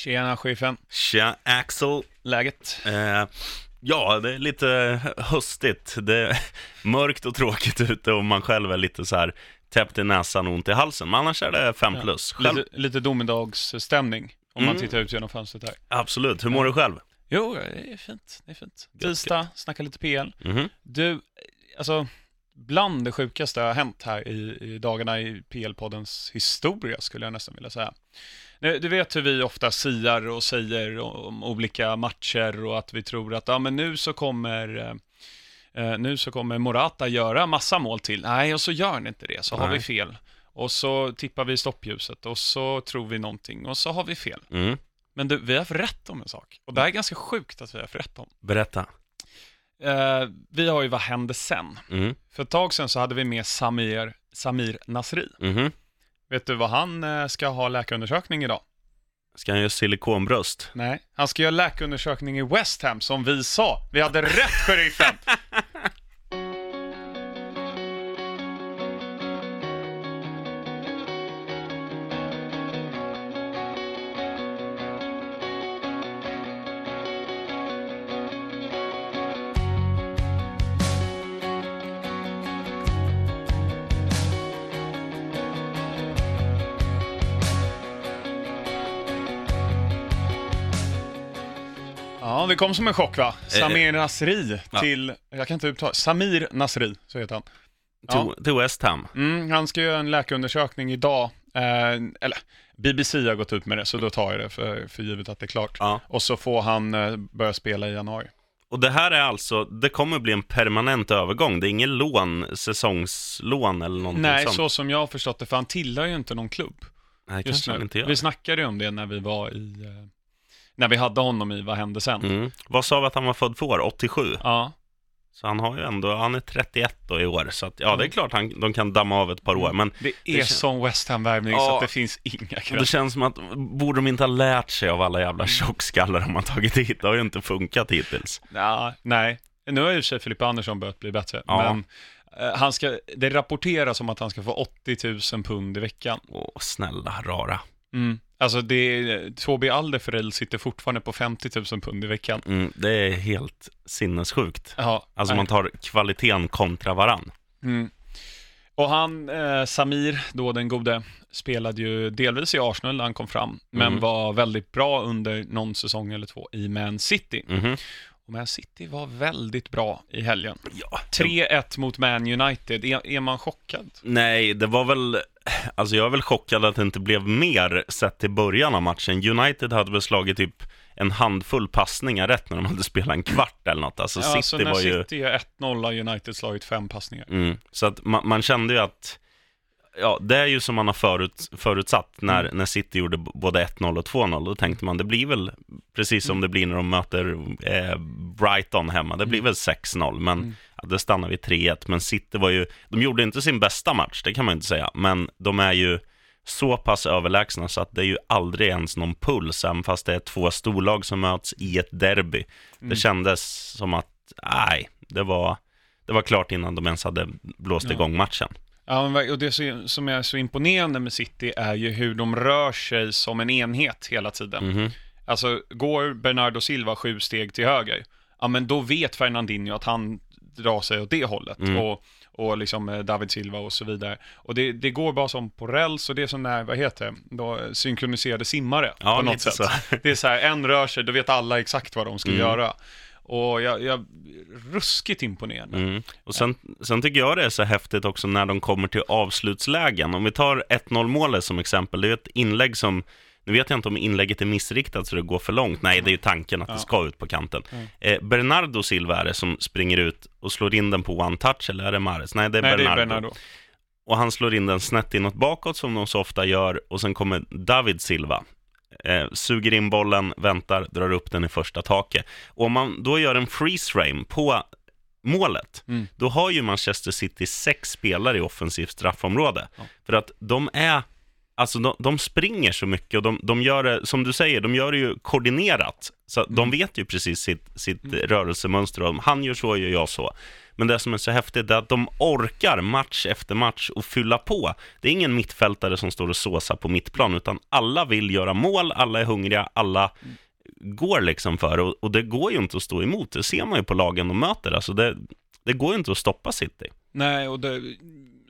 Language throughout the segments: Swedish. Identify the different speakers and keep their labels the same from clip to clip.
Speaker 1: Tjena chefen,
Speaker 2: Tja, Axel.
Speaker 1: läget?
Speaker 2: Eh, ja, det är lite höstigt. Det är mörkt och tråkigt ute och man själv är lite så här täppt i näsan och ont i halsen. Men annars är det fem
Speaker 1: Ja.
Speaker 2: plus. Själv,
Speaker 1: Lite, lite domedagsstämning om man
Speaker 2: Mm.
Speaker 1: tittar ut genom fönstret här.
Speaker 2: Absolut. Hur mår du själv?
Speaker 1: Jo, det är fint. Det är fint. Tisdag, snacka lite PL.
Speaker 2: Mhm.
Speaker 1: Du, alltså, bland det sjukaste har hänt här i, i dagarna i PL-poddens historia, skulle jag nästan vilja säga. Du, vet hur vi ofta siar och säger om olika matcher och att vi tror att ja, men nu så kommer eh, eh, nu så kommer Morata göra massa mål till. Nej, och så gör han inte det, så har
Speaker 2: Nej.
Speaker 1: vi fel. Och så tippar vi stoppljuset och så tror vi någonting och så har vi fel.
Speaker 2: Mm.
Speaker 1: Men du, vi har haft rätt om en sak. Och det här är ganska sjukt att vi har haft rätt om.
Speaker 2: Berätta.
Speaker 1: Eh, vi har ju Vad hände sen?
Speaker 2: Mm.
Speaker 1: För ett tag sedan så hade vi med Samir, Samir Nasri.
Speaker 2: Mhm.
Speaker 1: Vet du vad han eh, ska ha läkarundersökning idag?
Speaker 2: Ska han göra silikonbröst?
Speaker 1: Nej, han ska göra läkarundersökning i West Ham som vi sa. Vi hade rätt, sheriffen! kom som en chock va? Samir Nasri
Speaker 2: ja.
Speaker 1: till, jag kan inte uttala, Samir Nasri, så heter han. Ja.
Speaker 2: Till, West Ham?
Speaker 1: Mm, han ska göra en läkarundersökning idag. Eh, eller, BBC har gått ut med det, så då tar jag det för, för givet att det är klart.
Speaker 2: Ja.
Speaker 1: Och så får han eh, börja spela i januari.
Speaker 2: Och det här är alltså, det kommer bli en permanent övergång. Det är inget lån, säsongslån eller någonting
Speaker 1: Nej,
Speaker 2: sånt.
Speaker 1: så som jag har förstått det, för han tillhör ju inte någon klubb
Speaker 2: Nej,
Speaker 1: just nu. Vi snackade ju om det när vi var i, eh, när vi hade honom i Vad hände sen?
Speaker 2: Mm. Vad sa vi att han var född för år? 87?
Speaker 1: Ja,
Speaker 2: Så han har ju ändå, han är 31 då i år, så att, ja det är
Speaker 1: Mm.
Speaker 2: klart han, de kan damma av ett par år, men
Speaker 1: det är
Speaker 2: Det
Speaker 1: som West Ham-värvning så
Speaker 2: Ja.
Speaker 1: att det finns inga
Speaker 2: det
Speaker 1: krav.
Speaker 2: känns som att, borde de inte ha lärt sig av alla
Speaker 1: Mm.
Speaker 2: jävla tjockskallar de har tagit hit? Det har ju inte funkat hittills.
Speaker 1: Ja, nej, nu har ju sig Filippa Andersson börjat bli bättre,
Speaker 2: Ja.
Speaker 1: men eh, han ska, det rapporteras om att han ska få 80 000 pund i veckan.
Speaker 2: Åh, snälla rara.
Speaker 1: Mm. Alltså det Tobi Alderfereld sitter fortfarande på 50 000 pund i veckan.
Speaker 2: Mm, det är helt sinnessjukt.
Speaker 1: Ja,
Speaker 2: Alltså
Speaker 1: nej.
Speaker 2: man tar kvaliteten kontra varann.
Speaker 1: Mm. Och han, eh, Samir, då den gode, spelade ju delvis i Arsenal när han kom fram, men
Speaker 2: Mm.
Speaker 1: var väldigt bra under någon säsong eller två i Man City.
Speaker 2: Mhm.
Speaker 1: Och Man City var väldigt bra i helgen.
Speaker 2: Ja,
Speaker 1: 3-1 mot Man United, är, är man chockad?
Speaker 2: Nej, det var väl, alltså jag är väl chockad att det inte blev mer sett till början av matchen. United hade väl slagit typ en handfull passningar rätt när de hade spelat en kvart eller något. Alltså
Speaker 1: Ja,
Speaker 2: City
Speaker 1: alltså när
Speaker 2: var ju...
Speaker 1: City är 1-0 har United slagit fem passningar.
Speaker 2: Mm, så att man, man kände ju att, ja, det är ju som man har förut, förutsatt när,
Speaker 1: Mm.
Speaker 2: när City gjorde både 1-0 och 2-0. Då tänkte man, det blir väl precis som
Speaker 1: Mm.
Speaker 2: det blir när de möter eh, Brighton hemma. Det blir väl 6-0, men
Speaker 1: Mm.
Speaker 2: Ja, det stannar vid 3-1. Men City var ju, de gjorde inte sin bästa match, det kan man inte säga. Men de är ju så pass överlägsna så att det är ju aldrig ens någon puls, även fast det är två storlag som möts i ett derby.
Speaker 1: Mm.
Speaker 2: Det kändes som att, nej, det var, det var klart innan de ens hade blåst
Speaker 1: Ja.
Speaker 2: igång matchen.
Speaker 1: Ja, och det som är så imponerande med City är ju hur de rör sig som en enhet hela tiden.
Speaker 2: Mhm.
Speaker 1: Alltså, går Bernardo Silva sju steg till höger, ja men då vet Fernandinho att han drar sig åt det hållet.
Speaker 2: Mm.
Speaker 1: Och, och liksom eh, David Silva och så vidare. Och det, det går bara som på räls och det är som när, vad heter det, då, synkroniserade simmare
Speaker 2: Ja,
Speaker 1: på något sätt.
Speaker 2: så.
Speaker 1: Det är så här, en rör sig, då vet alla exakt vad de ska
Speaker 2: Mm.
Speaker 1: göra. Och jag, jag, ruskigt imponerande.
Speaker 2: Mm. Och sen, sen tycker jag det är så häftigt också när de kommer till avslutslägen. Om vi tar 1-0 målet som exempel, det är ett inlägg som nu vet jag inte om inlägget är missriktat så det går för långt. Nej, det är ju tanken att
Speaker 1: Ja.
Speaker 2: det ska ut på kanten.
Speaker 1: Mm.
Speaker 2: Eh, Bernardo Silva är det som springer ut och slår in den på one touch, eller är det Mares? Nej, det är,
Speaker 1: Nej, det
Speaker 2: Bernardo.
Speaker 1: är Bernardo.
Speaker 2: Och han slår in den snett inåt bakåt som de så ofta gör och sen kommer David Silva. Eh, suger in bollen, väntar, drar upp den i första taket. Och om man då gör en freeze frame på målet,
Speaker 1: Mm.
Speaker 2: då har ju Manchester City sex spelare i offensivt straffområde.
Speaker 1: Ja.
Speaker 2: För att de är, alltså de, de springer så mycket och de, de gör det, som du säger, de gör det ju koordinerat. Så de
Speaker 1: Mm.
Speaker 2: vet ju precis sitt, sitt rörelsemönster och om han gör så, gör jag så. Men det som är så häftigt är att de orkar match efter match och fylla på. Det är ingen mittfältare som står och såsar på mittplan, utan alla vill göra mål, alla är hungriga, alla går liksom för det. Och, och det går ju inte att stå emot. Det ser man ju på lagen de möter. Alltså det, det går ju inte att stoppa City.
Speaker 1: Nej, och det,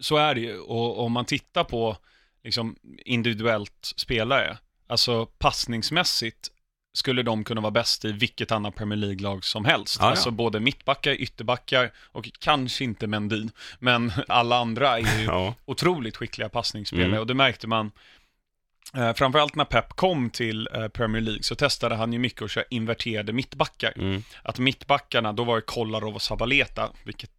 Speaker 1: så är det ju. Och om man tittar på liksom, individuellt spelare, alltså passningsmässigt skulle de kunna vara bäst i vilket annat Premier League-lag som helst.
Speaker 2: Ja, ja.
Speaker 1: Alltså både mittbackar, ytterbackar och kanske inte Mendy, men alla andra är ju
Speaker 2: Ja.
Speaker 1: otroligt skickliga passningsspelare
Speaker 2: Mm.
Speaker 1: och det märkte man eh, framförallt när Pep kom till eh, Premier League så testade han ju mycket att köra inverterade mittbackar.
Speaker 2: Mm.
Speaker 1: Att mittbackarna, då var det Kolarov och Sabaleta, vilket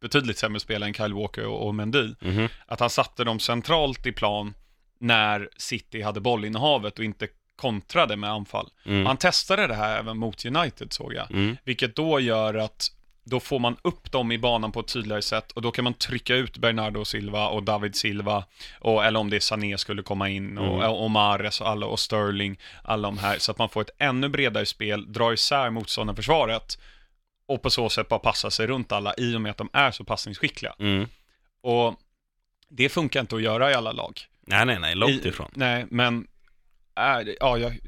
Speaker 1: betydligt sämre spelare än Kyle Walker och, och Mendy.
Speaker 2: Mhm.
Speaker 1: Att han satte dem centralt i plan när City hade bollinnehavet och inte kontrade med anfall.
Speaker 2: Mm.
Speaker 1: Han testade det här även mot United såg jag.
Speaker 2: Mm.
Speaker 1: Vilket då gör att då får man upp dem i banan på ett tydligare sätt och då kan man trycka ut Bernardo Silva och David Silva och, eller om det är Sané skulle komma in och,
Speaker 2: Mm.
Speaker 1: och Mahrez och alla och Sterling, alla de här så att man får ett ännu bredare spel, drar isär motståndarförsvaret och på så sätt bara passa sig runt alla i och med att de är så passningsskickliga.
Speaker 2: Mm.
Speaker 1: Och det funkar inte att göra i alla lag.
Speaker 2: Nej, nej, nej, långt
Speaker 1: I-
Speaker 2: ifrån.
Speaker 1: Nej, men det, ja, jag,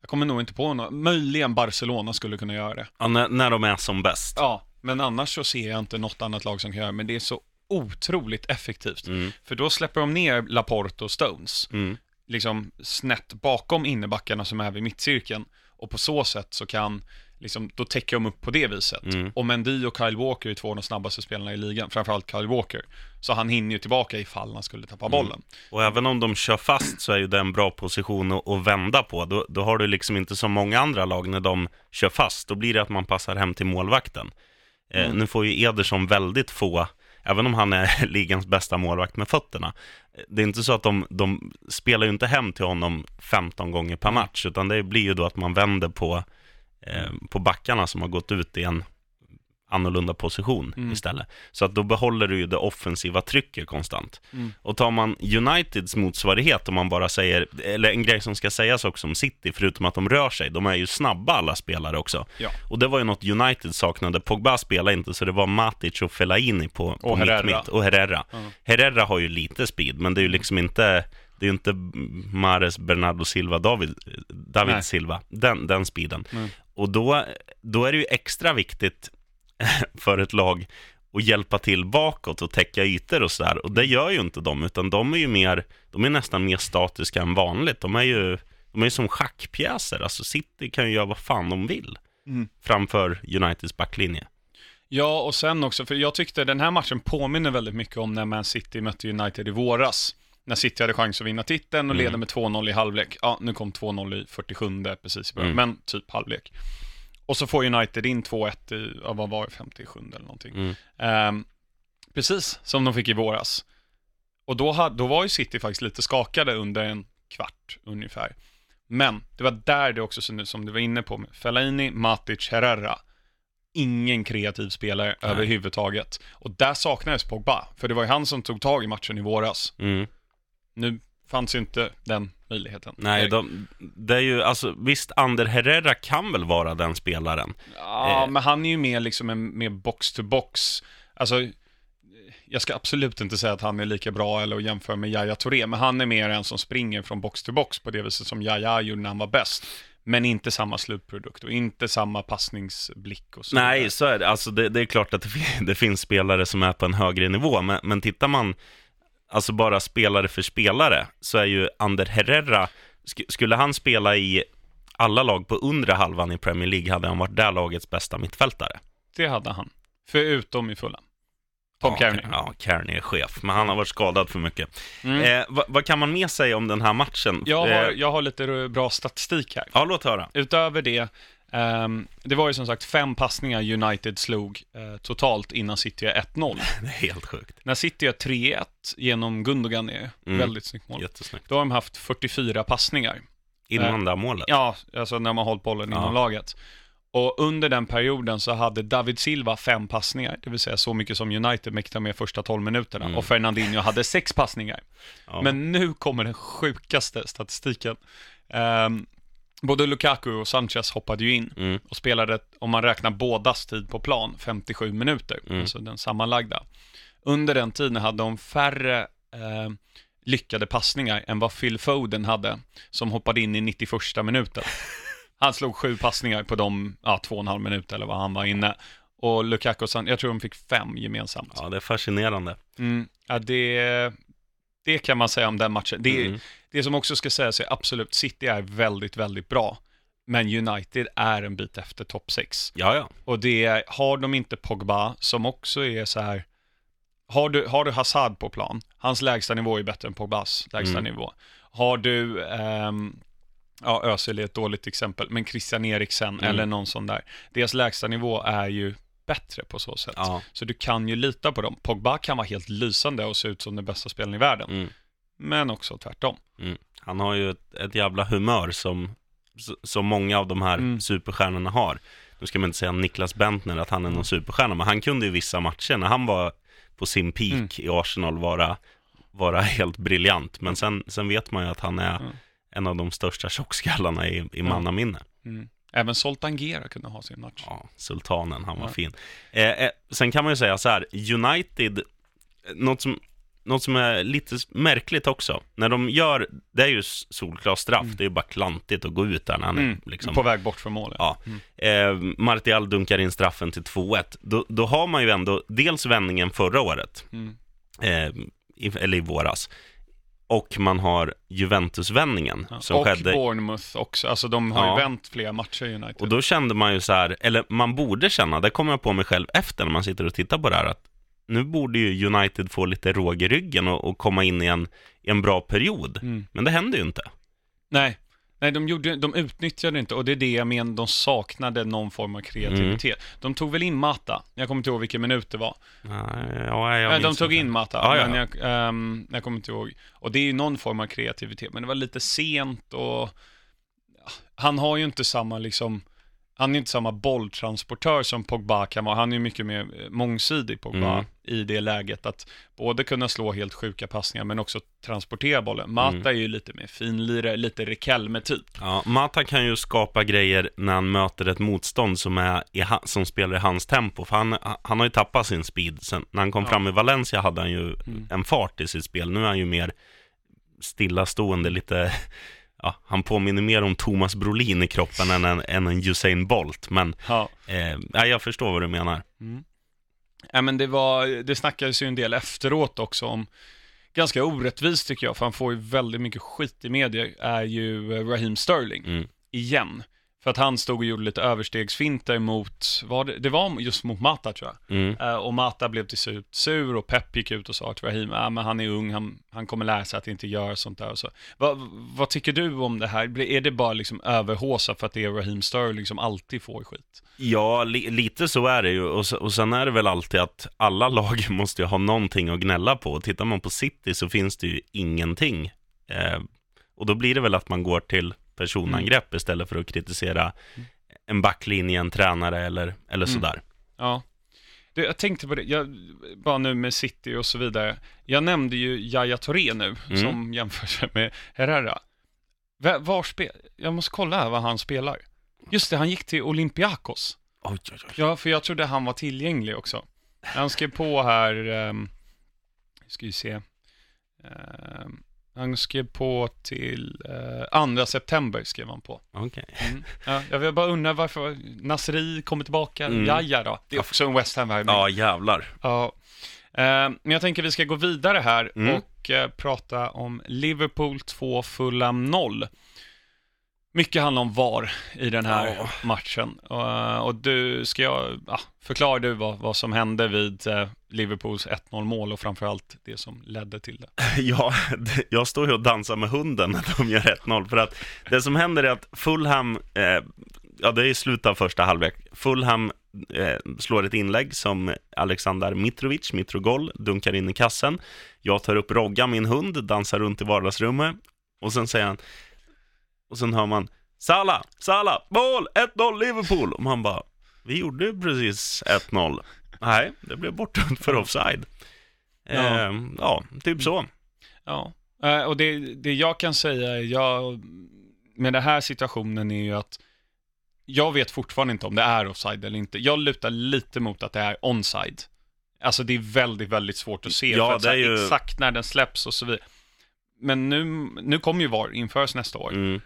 Speaker 1: jag kommer nog inte på något. Möjligen Barcelona skulle kunna göra det.
Speaker 2: Ja, när, när de är som bäst.
Speaker 1: Ja, men annars så ser jag inte något annat lag som kan göra det. Men det är så otroligt effektivt.
Speaker 2: Mm.
Speaker 1: För då släpper de ner Laporte och Stones,
Speaker 2: Mm.
Speaker 1: liksom snett bakom innebackarna som är vid mittcirkeln. Och på så sätt så kan, liksom, då täcker de upp på det viset.
Speaker 2: Mm.
Speaker 1: Och Mendy och Kyle Walker är två av de snabbaste spelarna i ligan, framförallt Kyle Walker. Så han hinner ju tillbaka ifall han skulle tappa bollen.
Speaker 2: Och även om de kör fast så är ju det en bra position att, att vända på. Då, då har du liksom inte som många andra lag när de kör fast. Då blir det att man passar hem till målvakten. Eh,
Speaker 1: Mm.
Speaker 2: nu får ju Ederson väldigt få, även om han är ligans bästa målvakt med fötterna. eh, Det är inte så att de, de spelar ju inte hem till honom 15 gånger per
Speaker 1: Mm.
Speaker 2: match, utan det blir ju då att man vänder på, på backarna som har gått ut i en annorlunda position
Speaker 1: Mm.
Speaker 2: istället. Så att då behåller du ju det offensiva trycket konstant.
Speaker 1: Mm.
Speaker 2: Och tar man Uniteds motsvarighet, om man bara säger, eller en grej som ska sägas också om City, förutom att de rör sig, de är ju snabba alla spelare också.
Speaker 1: Ja.
Speaker 2: Och det var ju något United saknade. Pogba spelade inte, så det var Matic och Fellaini på, på
Speaker 1: Och Herrera.
Speaker 2: mitt, mitt. Och Herrera.
Speaker 1: Ja.
Speaker 2: Herrera har ju lite speed, men det är ju liksom inte, det är ju inte Mares, Bernardo Silva, David, David
Speaker 1: Nej.
Speaker 2: Silva, den, den speeden.
Speaker 1: Nej.
Speaker 2: Och då, då är det ju extra viktigt för ett lag att hjälpa till bakåt och täcka ytor och sådär. Och det gör ju inte de, utan de är ju mer, de är nästan mer statiska än vanligt. De är ju, de är ju som schackpjäser. Alltså City kan ju göra vad fan de vill
Speaker 1: Mm.
Speaker 2: framför Uniteds backlinje.
Speaker 1: Ja, och sen också, för jag tyckte den här matchen påminner väldigt mycket om när Man City mötte United i våras. När City hade chans att vinna titeln och
Speaker 2: Mm.
Speaker 1: leder med 2-0 i halvlek. Ja, nu kom 2-0 i 47 precis i början,
Speaker 2: Mm.
Speaker 1: men typ halvlek. Och så får United in 2-1 i, ja, vad var det, 57 eller någonting.
Speaker 2: Mm.
Speaker 1: Ehm, precis som de fick i våras. Och då, hade, då var ju City faktiskt lite skakade under en kvart ungefär. Men det var där det också, som du var inne på, med Fellaini, Matic, Herrera. Ingen kreativ spelare
Speaker 2: Nej.
Speaker 1: överhuvudtaget. Och där saknades Pogba, för det var ju han som tog tag i matchen i våras.
Speaker 2: Mm.
Speaker 1: Nu fanns ju inte den möjligheten.
Speaker 2: Nej, de, det är ju, alltså visst, Ander Herrera kan väl vara den spelaren.
Speaker 1: Ja,
Speaker 2: Eh.
Speaker 1: men han är ju mer liksom en mer box-to-box. Alltså, jag ska absolut inte säga att han är lika bra eller att jämföra med Yahya Touré, men han är mer en som springer från box-to-box på det viset som Yahya gjorde när han var bäst. Men inte samma slutprodukt och inte samma passningsblick och så.
Speaker 2: Nej, så är det. Alltså det, det är klart att det, det finns spelare som är på en högre nivå, men, men tittar man alltså bara spelare för spelare, så är ju Ander Herrera, sk- skulle han spela i alla lag på undre halvan i Premier League hade han varit där lagets bästa mittfältare.
Speaker 1: Det hade han. Förutom i Fulham. Tom
Speaker 2: ja,
Speaker 1: Kearney.
Speaker 2: Ja, Kearney är chef, men han har varit skadad för mycket.
Speaker 1: Mm.
Speaker 2: Eh, vad, vad kan man med säga om den här matchen?
Speaker 1: Jag, har,
Speaker 2: Eh,
Speaker 1: jag har lite bra statistik här.
Speaker 2: ja, låt höra.
Speaker 1: Utöver det, ehm, det var ju som sagt fem passningar United slog eh, totalt innan City gör 1-0.
Speaker 2: Det är helt sjukt.
Speaker 1: När City gör 3-1 genom Gundogan är
Speaker 2: Mm.
Speaker 1: väldigt snyggt mål.
Speaker 2: Jättesnyggt.
Speaker 1: Då har de haft 44 passningar.
Speaker 2: Innan det här målet.
Speaker 1: Ja, alltså när man hållit bollen
Speaker 2: Ja.
Speaker 1: inom laget. Och under den perioden så hade David Silva fem passningar, det vill säga så mycket som United mäktade med första 12 minuterna.
Speaker 2: Mm.
Speaker 1: Och Fernandinho hade sex passningar.
Speaker 2: Ja.
Speaker 1: Men nu kommer den sjukaste statistiken. Ehm, både Lukaku och Sanchez hoppade ju in
Speaker 2: Mm.
Speaker 1: och spelade, om man räknar bådas tid på plan, 57 minuter,
Speaker 2: Mm.
Speaker 1: alltså den sammanlagda. Under den tiden hade de färre eh, lyckade passningar än vad Phil Foden hade, som hoppade in i 91 minuten. Han slog sju passningar på de, ja, två och en halv minut eller vad han var inne. Och Lukaku och Sanchez, jag tror de fick fem gemensamt.
Speaker 2: ja, det är fascinerande.
Speaker 1: Mm, ja, det, det kan man säga om den matchen. Det,
Speaker 2: Mm.
Speaker 1: det som också ska sägas är absolut, City är väldigt, väldigt bra. Men United är en bit efter topp 6.
Speaker 2: Ja, ja.
Speaker 1: Och det har de inte Pogba, som också är så här, har du, har du Hazard på plan, hans lägsta nivå är bättre än Pogbas lägsta
Speaker 2: Mm.
Speaker 1: nivå. Har du, ehm, ja Özil är ett dåligt exempel, men Christian Eriksen
Speaker 2: Mm.
Speaker 1: eller någon sån där, deras lägsta nivå är ju bättre på så sätt.
Speaker 2: ja.
Speaker 1: Så du kan ju lita på dem. Pogba kan vara helt lysande och se ut som den bästa spelaren i världen,
Speaker 2: Mm.
Speaker 1: men också tvärtom.
Speaker 2: Mm. Han har ju ett, ett jävla humör som, som många av de här
Speaker 1: Mm.
Speaker 2: superstjärnorna har. Nu ska man inte säga Niklas Bentner att han är någon superstjärna, men han kunde ju vissa matcher när han var på sin peak
Speaker 1: Mm.
Speaker 2: i Arsenal vara, vara helt briljant. Men sen, sen vet man ju att han är
Speaker 1: Mm.
Speaker 2: en av de största tjockskallarna i, i mannaminne.
Speaker 1: Mm. Även Zoltan Gera kunde ha sin match.
Speaker 2: Ja, sultanen, han var
Speaker 1: Ja.
Speaker 2: fin. Eh, eh, sen kan man ju säga så här, United, något som, något som är lite märkligt också, när de gör, det är ju solklar straff, det är ju bara klantigt att gå ut där när han
Speaker 1: Mm.
Speaker 2: är liksom...
Speaker 1: På väg bort från målet.
Speaker 2: Ja. Eh, Martial dunkar in straffen till 2-1. Då, då har man ju ändå dels vändningen förra året,
Speaker 1: Mm.
Speaker 2: eh, eller i våras, och man har Juventus-vändningen
Speaker 1: Ja.
Speaker 2: som
Speaker 1: och
Speaker 2: skedde
Speaker 1: Bournemouth också, alltså de har
Speaker 2: Ja.
Speaker 1: ju vänt flera matcher i United.
Speaker 2: Och då kände man ju så här, eller man borde känna, det kommer jag på mig själv efter när man sitter och tittar på det här, att nu borde ju United få lite råg i ryggen och, och komma in i en, i en bra period.
Speaker 1: Mm.
Speaker 2: Men det hände ju inte.
Speaker 1: Nej, Nej de, gjorde, de utnyttjade inte, och det är det jag menar, de saknade någon form av kreativitet.
Speaker 2: Mm.
Speaker 1: De tog väl in Mata, jag kommer inte ihåg vilken minut det var.
Speaker 2: Nej, Ja, jag
Speaker 1: de tog in Mata,
Speaker 2: Ja, ja.
Speaker 1: men jag, ehm, jag kommer inte ihåg. Och det är ju någon form av kreativitet, men det var lite sent och han har ju inte samma liksom, han är inte samma bolltransportör som Pogba kan vara. Han är ju mycket mer eh, mångsidig, Pogba,
Speaker 2: Mm.
Speaker 1: i det läget. Att både kunna slå helt sjuka passningar, men också transportera bollen. Mata
Speaker 2: Mm.
Speaker 1: är ju lite mer finlirare, lite Rekelme typ.
Speaker 2: Ja, Mata kan ju skapa grejer när han möter ett motstånd som, är i, som spelar i hans tempo. För han, han har ju tappat sin speed. Sen, när han kom
Speaker 1: Ja.
Speaker 2: fram i Valencia hade han ju
Speaker 1: Mm.
Speaker 2: en fart i sitt spel. Nu är han ju mer stillastående, lite... Ja, han påminner mer om Thomas Brolin i kroppen än en, än en Usain Bolt. Men
Speaker 1: Ja.
Speaker 2: eh, ja, jag förstår vad du menar.
Speaker 1: Mm. Ja, men det, var, det snackades ju en del efteråt också om, ganska orättvist tycker jag, för han får ju väldigt mycket skit i media, är ju eh, Raheem Sterling,
Speaker 2: Mm.
Speaker 1: igen. För att han stod och gjorde lite överstegsfinter mot, var det, det var just mot Mata tror jag.
Speaker 2: Mm.
Speaker 1: Eh, och Mata blev till slut sur och Pep gick ut och sa till Raheem, ah, men han är ung, han, han kommer lära sig att inte göra sånt där och så. Va, vad tycker du om det här? Är det bara liksom överhåsa för att det är Raheem Sterling som alltid får skit?
Speaker 2: Ja, li, lite så är det ju. Och, så, och sen är det väl alltid att alla lag måste ju ha någonting att gnälla på. Tittar man på City så finns det ju ingenting. Eh, och då blir det väl att man går till personangrepp istället för att kritisera en backlinje, en tränare eller, eller
Speaker 1: Mm.
Speaker 2: sådär.
Speaker 1: Ja. Du, jag tänkte på det, jag, bara nu med City och så vidare. Jag nämnde ju Yahya Touré nu,
Speaker 2: Mm.
Speaker 1: som jämför med Herrera. Va- Var spel... Jag måste kolla här vad han spelar. Just det, han gick till Olympiakos.
Speaker 2: Oj, oj, oj.
Speaker 1: Ja, för jag trodde han var tillgänglig också. Han skrev på här, um, ska vi se. Ehm, han skrev på till uh, 2 september skrev han på.
Speaker 2: Okej.
Speaker 1: Mm. Ja, jag vill bara undra varför Nasri kommer tillbaka.
Speaker 2: Mm.
Speaker 1: Jaja då. Det är också en West Ham-värvning.
Speaker 2: Ja, jävlar.
Speaker 1: Ja. Eh, men jag tänker vi ska gå vidare här
Speaker 2: Mm.
Speaker 1: och eh, prata om Liverpool 2, Fulham 0. Mycket handlar om VAR i den här
Speaker 2: Ja.
Speaker 1: matchen. Och, och du, ska jag, ja, förklara du vad, vad som hände vid eh, Liverpools 1-0 mål och framförallt det som ledde till det.
Speaker 2: Ja, jag står ju och dansar med hunden när de gör 1-0. För att det som händer är att Fulham, eh, ja det är i slutet av första halvlek, Fulham eh, slår ett inlägg som Alexander Mitrovic, Mitrogol, dunkar in i kassen. Jag tar upp Rogga, min hund, dansar runt i vardagsrummet och sen säger han, och sen hör man Sala, Sala, mål, 1-0 Liverpool. Och man bara, vi gjorde ju precis 1-0. Nej, det blev bortdömt för offside.
Speaker 1: Ja.
Speaker 2: Eh, ja, typ så.
Speaker 1: Ja, Eh, och det, det jag kan säga jag, med den här situationen är ju att jag vet fortfarande inte om det är offside eller inte. Jag lutar lite mot att det är onside. Alltså det är väldigt, väldigt svårt att se.
Speaker 2: Ja,
Speaker 1: för att,
Speaker 2: det är
Speaker 1: så här,
Speaker 2: ju-
Speaker 1: Exakt när den släpps och så vidare. Men nu, nu kommer ju VAR införas nästa år.
Speaker 2: Mm.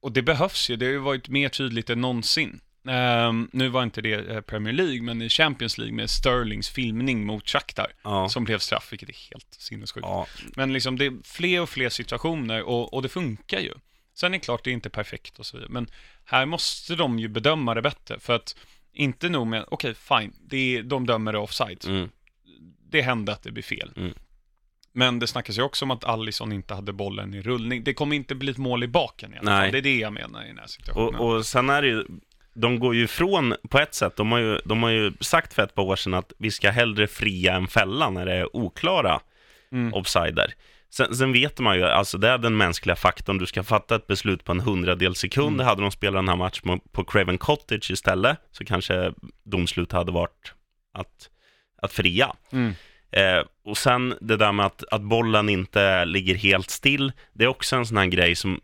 Speaker 1: Och det behövs ju, det har ju varit mer tydligt än någonsin. Ehm, nu var inte det eh, Premier League, men i Champions League med Sterlings filmning mot Shakhtar,
Speaker 2: Ja.
Speaker 1: som blev straff, vilket är helt sinnessjukt.
Speaker 2: Ja,
Speaker 1: Men liksom det är fler och fler situationer och, och det funkar ju. Sen är det klart, det är inte perfekt och så vidare. Men här måste de ju bedöma det bättre. För att inte nog med, okej fine, det är, de dömer det offside.
Speaker 2: mm.
Speaker 1: Det hände att det blir fel.
Speaker 2: Mm.
Speaker 1: Men det snackas ju också om att Allison inte hade bollen i rullning. Det kommer inte bli ett mål i baken i alla fall.
Speaker 2: Nej.
Speaker 1: Det är det jag menar i den här situationen.
Speaker 2: Och, och sen är det ju, de går ju ifrån, på ett sätt, de har ju, de har ju sagt för ett par år sedan att vi ska hellre fria än fälla när det är oklara
Speaker 1: Mm.
Speaker 2: offsider. Sen, sen vet man ju, alltså det är den mänskliga faktorn, du ska fatta ett beslut på en hundradels sekund.
Speaker 1: Mm.
Speaker 2: Hade de spelat den här matchen på Craven Cottage istället, så kanske domslut hade varit att, att fria.
Speaker 1: Mm.
Speaker 2: Eh, och sen det där med att, att bollen inte ligger helt still, det är också en sån här grej som,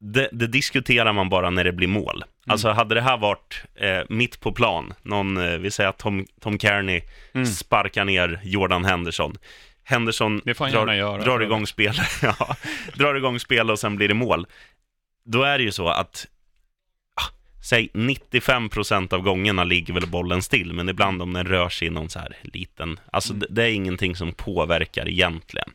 Speaker 2: det, det diskuterar man bara när det blir mål.
Speaker 1: Mm.
Speaker 2: Alltså hade det här varit eh, mitt på plan, någon, eh, vi säger att Tom, Tom Kearney
Speaker 1: Mm.
Speaker 2: sparkar ner Jordan Henderson. Henderson drar,
Speaker 1: göra,
Speaker 2: drar igång spel, ja, drar igång spel och sen blir det mål. Då är det ju så att Säg 95% av gångerna ligger väl bollen still, men ibland om den rör sig i någon så här liten, alltså
Speaker 1: Mm.
Speaker 2: det, det är ingenting som påverkar egentligen.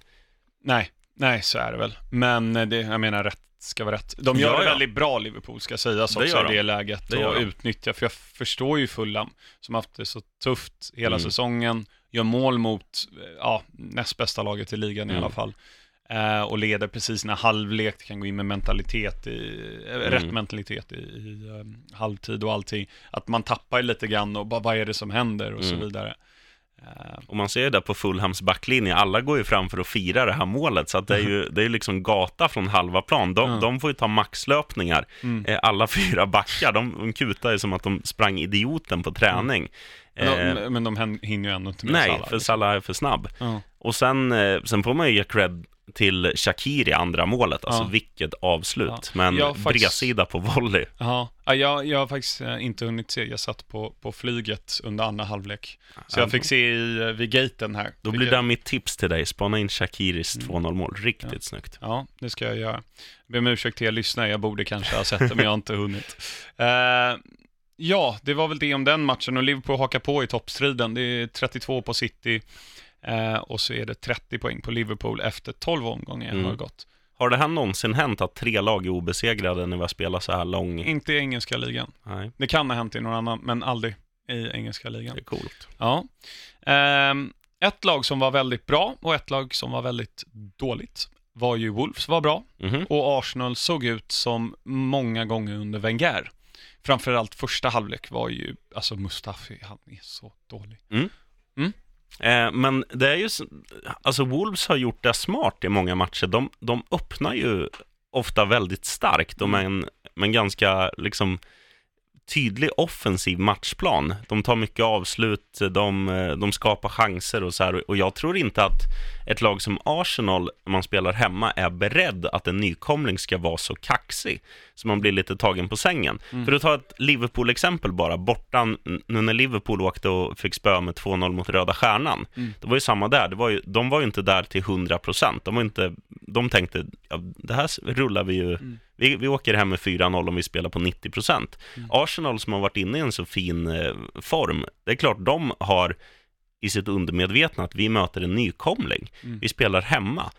Speaker 1: Nej, nej så är det väl. Men eh, det, jag menar rätt ska vara rätt. De gör
Speaker 2: Ja,
Speaker 1: det väldigt bra Liverpool ska sägas
Speaker 2: Det
Speaker 1: också
Speaker 2: gör
Speaker 1: i
Speaker 2: de.
Speaker 1: det läget
Speaker 2: Det
Speaker 1: och utnyttja. För jag förstår ju Fulham som haft det så tufft hela
Speaker 2: Mm.
Speaker 1: säsongen. Gör mål mot eh, ja, näst bästa laget i ligan i
Speaker 2: Mm.
Speaker 1: alla fall. Eh, och leder precis när halvlek kan gå in med mentalitet i, eh, rätt
Speaker 2: Mm.
Speaker 1: mentalitet i, i eh, halvtid och allting. Att man tappar lite grann och bara vad är det som händer och så
Speaker 2: Mm.
Speaker 1: vidare. Eh,
Speaker 2: Och man ser ju där på Fulhams backlinje, alla går ju fram för att fira det här målet, så att det är ju det är liksom gata från halva plan. De,
Speaker 1: Ja.
Speaker 2: de får ju ta maxlöpningar,
Speaker 1: mm.
Speaker 2: alla fyra backar. De, de kutar ju som att de sprang idioten på träning.
Speaker 1: Men
Speaker 2: Eh,
Speaker 1: de, men de hinner ju ändå inte med
Speaker 2: nej,
Speaker 1: Salah,
Speaker 2: för
Speaker 1: liksom.
Speaker 2: Salah är för snabb. Och sen, sen får man ju ge cred till Shakiri, andra målet. Alltså
Speaker 1: Ja.
Speaker 2: vilket avslut.
Speaker 1: Ja.
Speaker 2: Men
Speaker 1: Jag
Speaker 2: bredsida på volley.
Speaker 1: Ja, ja, jag, jag har faktiskt eh, inte hunnit se. Jag satt på, på flyget under andra halvlek. Så jag fick se i, eh, vid gaten här.
Speaker 2: Då blir det mitt tips till dig. Spana in Shakiris
Speaker 1: Mm.
Speaker 2: 2-0 mål. Riktigt
Speaker 1: Ja.
Speaker 2: snyggt.
Speaker 1: Ja, det ska jag göra. Ber om ursäkt till er lyssnare, jag borde kanske ha sett det, men jag har inte hunnit. Eh, ja, det var väl det om den matchen och Liverpool hakar på i toppstriden. Det är 32 på City eh, och så är det 30 poäng på Liverpool efter 12 omgångar
Speaker 2: Mm.
Speaker 1: har gått.
Speaker 2: Har det här någonsin hänt att tre lag är obesegrade när vi har spelat så här lång?
Speaker 1: Inte i engelska ligan.
Speaker 2: Nej,
Speaker 1: Det kan ha hänt i någon annan, men aldrig i engelska ligan.
Speaker 2: det är coolt.
Speaker 1: Ja. Ehm, ett lag som var väldigt bra och ett lag som var väldigt dåligt var ju Wolves var bra
Speaker 2: Mhm.
Speaker 1: och Arsenal såg ut som många gånger under Wenger. Framförallt första halvlek var ju, alltså Mustafi, han är så dålig.
Speaker 2: Eh, men det är ju, alltså Wolves har gjort det smart i många matcher. De, de öppnar ju ofta väldigt starkt och med en, med en ganska liksom tydlig offensiv matchplan. De tar mycket avslut, de, eh, de skapar chanser och så här. Och jag tror inte att ett lag som Arsenal, när man spelar hemma, är beredd att en nykomling ska vara så kaxig. Så man blir lite tagen på sängen.
Speaker 1: Mm.
Speaker 2: För att ta ett Liverpool-exempel bara, bortan, nu när Liverpool åkte och fick spö med 2-0 mot Röda Stjärnan,
Speaker 1: Mm.
Speaker 2: det var ju samma där, det var ju, de var ju inte där till 100%, de var inte, de tänkte, ja, det här rullar vi ju,
Speaker 1: Mm.
Speaker 2: vi, vi åker hem med 4-0 om vi spelar på 90%.
Speaker 1: Mm.
Speaker 2: Arsenal som har varit inne i en så fin eh, form, det är klart de har i sitt undermedvetna att vi möter en nykomling.
Speaker 1: Mm.
Speaker 2: Vi spelar hemma.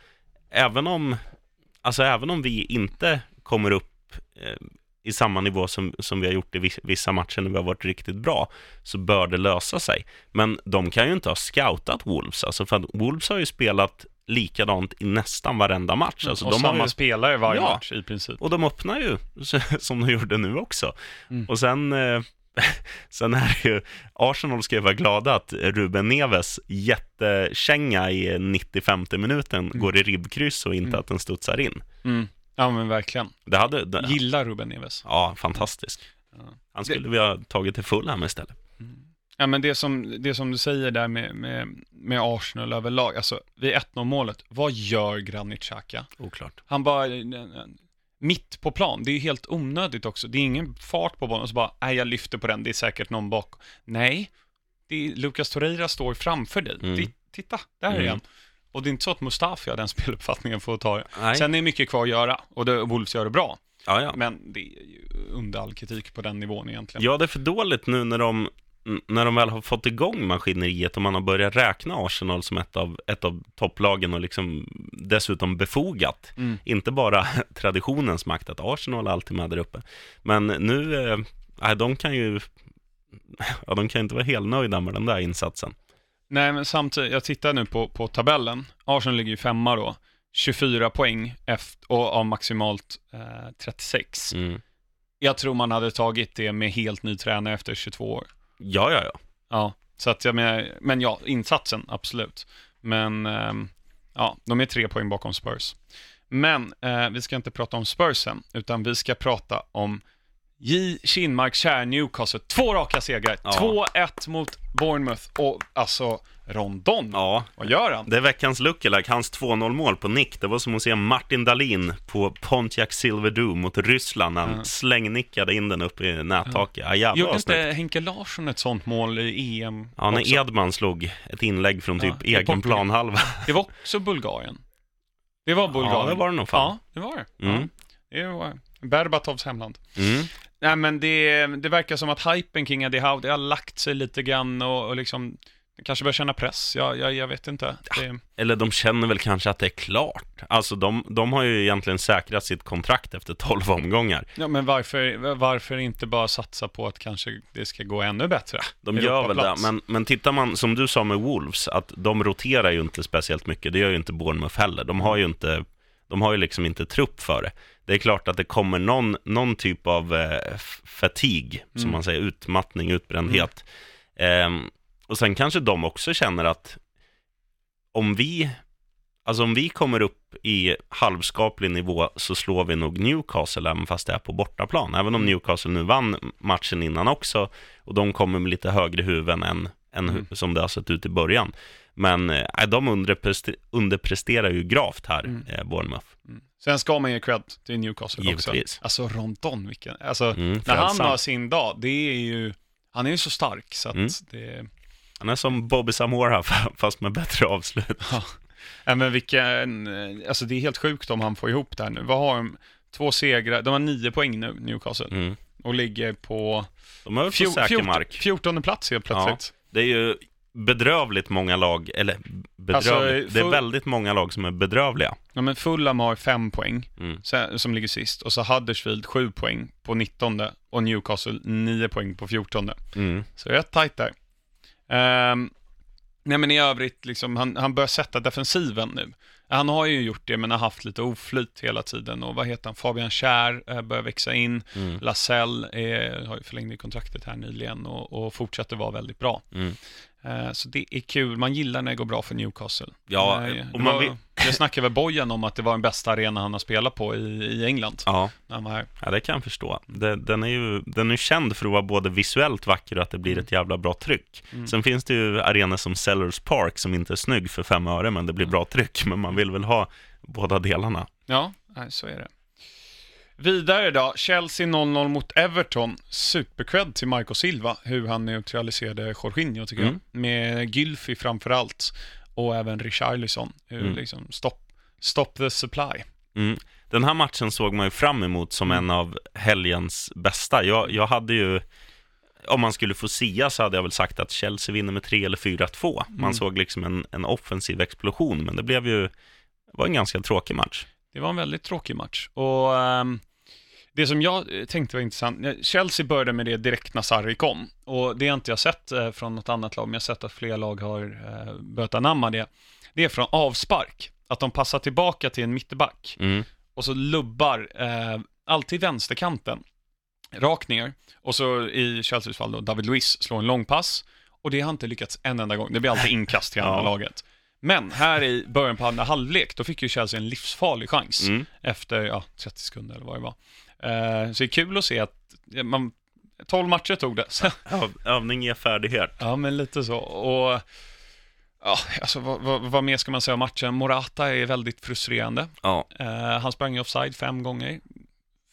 Speaker 2: Även om, alltså även om vi inte kommer upp eh, i samma nivå som, som vi har gjort i vis- vissa matcher när vi har varit riktigt bra, så bör det lösa sig. Men de kan ju inte ha scoutat Wolves, alltså för att Wolves har ju spelat likadant i nästan varenda match. Alltså
Speaker 1: och
Speaker 2: de har ju
Speaker 1: spelare varje
Speaker 2: Ja.
Speaker 1: match i princip.
Speaker 2: och de öppnar ju som de gjorde nu också.
Speaker 1: Mm.
Speaker 2: Och sen, eh, sen är det ju, Arsenal ska ju vara glada att Ruben Neves jättekänga i 95 minuten går i ribbkryss och inte
Speaker 1: Mm.
Speaker 2: att den studsar in.
Speaker 1: Mm. Ja, men verkligen.
Speaker 2: Det hade, det,
Speaker 1: Gillar Ruben Neves.
Speaker 2: ja, fantastiskt.
Speaker 1: Ja.
Speaker 2: Han skulle vi ha tagit till Fulham istället.
Speaker 1: Ja, men det som, det som du säger där med, med, med Arsenal överlag, alltså vid 1-0 målet, vad gör Granit Xhaka?
Speaker 2: Oklart.
Speaker 1: Han bara, mitt på plan, det är helt onödigt också. Det är ingen fart på bollen, och så bara, nej jag lyfter på den, det är säkert någon bak. Nej, det är, Lucas Torreira står framför dig.
Speaker 2: Mm.
Speaker 1: Det, titta, där
Speaker 2: Mm.
Speaker 1: är han. Och det är inte så att Mustafi har den speluppfattningen för att ta det. Sen är det mycket kvar att göra, och det, Wolves gör det bra.
Speaker 2: Ja, ja.
Speaker 1: Men det är ju under all kritik på den nivån egentligen.
Speaker 2: Ja, det är för dåligt nu när de, när de väl har fått igång maskineriet och man har börjat räkna Arsenal som ett av, ett av topplagen och liksom dessutom befogat.
Speaker 1: Mm.
Speaker 2: Inte bara traditionens makt att Arsenal alltid med där uppe. Men nu, nej, de kan ju, ja, de kan inte vara helt nöjda med den där insatsen.
Speaker 1: Nej, men samtidigt, jag tittar nu på, på tabellen. Arsenal ligger ju femma då. 24 poäng efter, och av maximalt eh, 36.
Speaker 2: Mm.
Speaker 1: Jag tror man hade tagit det med helt ny tränare efter 22 år.
Speaker 2: Ja, ja, ja.
Speaker 1: Ja, så att jag menar, men ja, insatsen, absolut. Men, ehm, ja, de är tre poäng bakom Spurs. Men eh, vi ska inte prata om spursen, utan vi ska prata om J. Kinmark Kär Newcastle. Två raka segrar.
Speaker 2: Ja.
Speaker 1: 2-1 mot Bournemouth och alltså Rondon.
Speaker 2: Ja,
Speaker 1: Vad gör han?
Speaker 2: det är veckans lookalike, hans 2-0 mål på nick. Det var som att se Martin Dahlin på Pontiac Silverdo mot Ryssland när han
Speaker 1: Ja.
Speaker 2: slängnickade in den upp i nättaket. Ja, jävlar
Speaker 1: Gjorde inte Henke Larsson ett sånt mål i EM
Speaker 2: Ja, när
Speaker 1: också?
Speaker 2: Edman slog ett inlägg från typ
Speaker 1: Ja,
Speaker 2: egen planhalva.
Speaker 1: Det var också Bulgarien. Det var Bulgarien.
Speaker 2: Ja, det var det nog fan.
Speaker 1: Ja, det var det.
Speaker 2: Mm.
Speaker 1: Ja, det var Berbatovs hemland.
Speaker 2: Mm.
Speaker 1: Nej, men det, det verkar som att hypen kring Eddie Howe, det har lagt sig lite grann och, och liksom kanske börjar känna press. Jag, jag, jag vet inte. Det,
Speaker 2: Eller de känner väl kanske att det är klart. Alltså de, de har ju egentligen säkrat sitt kontrakt efter 12 omgångar.
Speaker 1: ja, men varför, varför inte bara satsa på att kanske det ska gå ännu bättre?
Speaker 2: De gör väl det, men, men tittar man, som du sa med Wolves, att de roterar ju inte speciellt mycket. Det gör ju inte Bournemouth heller. De har ju inte, de har ju liksom inte trupp för det. Det är klart att det kommer någon, någon typ av eh, f- fatigue, som
Speaker 1: Mm.
Speaker 2: man säger, utmattning, utbrändhet. Ehm, och sen kanske de också känner att om vi, alltså om vi kommer upp i halvskaplig nivå så slår vi nog Newcastle även fast det är på bortaplan. Även om
Speaker 1: Mm.
Speaker 2: Newcastle nu vann matchen innan också och de kommer med lite högre huvuden än, än
Speaker 1: Mm.
Speaker 2: som det har sett ut i början. Men eh, de underprester, underpresterar ju gravt här,
Speaker 1: Mm.
Speaker 2: eh, Bournemouth.
Speaker 1: Mm. Sen ska man ge cred till Newcastle
Speaker 2: Givetvis.
Speaker 1: också. Alltså Rondon, vilken... Alltså,
Speaker 2: Mm,
Speaker 1: när han har sin dag, det är ju... Han är ju så stark så att
Speaker 2: Mm.
Speaker 1: det...
Speaker 2: Han är som Bobby Samora fast med bättre avslut.
Speaker 1: Ja, men vilken... Alltså det är helt sjukt om han får ihop det här nu. Vad har de? Två segrar. De har nio poäng nu, Newcastle.
Speaker 2: Mm.
Speaker 1: Och ligger på
Speaker 2: De är väl på
Speaker 1: fjor,
Speaker 2: säker mark.
Speaker 1: fjortonde plats helt plötsligt.
Speaker 2: Det är ju bedrövligt många lag, eller bedrövligt,
Speaker 1: Alltså,
Speaker 2: det är väldigt många lag som är bedrövliga.
Speaker 1: Ja, men Fulham har fem poäng,
Speaker 2: Mm.
Speaker 1: sen- som ligger sist. Och så Huddersfield sju poäng på 19 och Newcastle nio poäng på 14
Speaker 2: Mm.
Speaker 1: Så rätt tajt där. Ehm, nej men i övrigt, liksom, han, han börjar sätta defensiven nu. Han har ju gjort det, men har haft lite oflyt hela tiden. Och vad heter han? Fabian Kjär eh, börjar växa in.
Speaker 2: Mm.
Speaker 1: Lasell är, har ju förlängt i kontraktet här nyligen och, och fortsätter vara väldigt bra.
Speaker 2: Mm.
Speaker 1: Eh, så det är kul. Man gillar när det går bra för Newcastle.
Speaker 2: Ja,
Speaker 1: Eh,
Speaker 2: och man vill-
Speaker 1: Jag snackade med Bojan om att det var den bästa arena han har spelat på i, i England.
Speaker 2: Ja,
Speaker 1: När han var här.
Speaker 2: ja, det kan jag förstå. Det, den, är ju, den är känd för att vara både visuellt vacker och att det blir ett jävla bra tryck.
Speaker 1: Mm.
Speaker 2: Sen finns det ju arenor som Sellers Park som inte är snygg för fem öre, men det blir bra tryck. Men man vill väl ha båda delarna.
Speaker 1: Ja, så är det. Vidare då, Chelsea 0-0 mot Everton. Supercred till Marco Silva, hur han neutraliserade Jorginho tycker
Speaker 2: Mm.
Speaker 1: jag. Med Gylfi framför allt. Och även Richarlison. Hur
Speaker 2: Mm.
Speaker 1: liksom, stop, stop the supply.
Speaker 2: Mm. Den här matchen såg man ju fram emot som
Speaker 1: Mm.
Speaker 2: en av helgens bästa. Jag, jag hade ju, om man skulle få sia så hade jag väl sagt att Chelsea vinner med 3 eller 4-2. Man
Speaker 1: Mm.
Speaker 2: såg liksom en, en offensiv explosion, men det blev ju, det var en ganska tråkig match.
Speaker 1: Det var en väldigt tråkig match. Och ehm, det som jag eh, tänkte var intressant, eh, Chelsea började med det direkt när Sarri kom. Och det har inte jag sett eh, från något annat lag, men jag har sett att fler lag har eh, börjat anamma det. Det är från avspark, att de passar tillbaka till en mittback.
Speaker 2: Mm.
Speaker 1: och så lubbar eh, alltid vänsterkanten rakt ner. Och så i Chelseas fall då, David Luiz slår en långpass. Och det har inte lyckats en enda gång. Det blir alltid inkast till andra
Speaker 2: Ja.
Speaker 1: laget. Men här i början på andra halvlek, då fick ju Chelsea en livsfarlig chans
Speaker 2: Mm.
Speaker 1: efter ja, 30 sekunder eller vad det var. Eh, så det är kul att se att man, 12 matcher tog det.
Speaker 2: Öv, övning ger färdighet.
Speaker 1: ja, men lite så. Och ja, alltså, vad, vad, vad mer ska man säga om matchen? Morata är väldigt frustrerande.
Speaker 2: Ja.
Speaker 1: Eh, han sprang i offside fem gånger.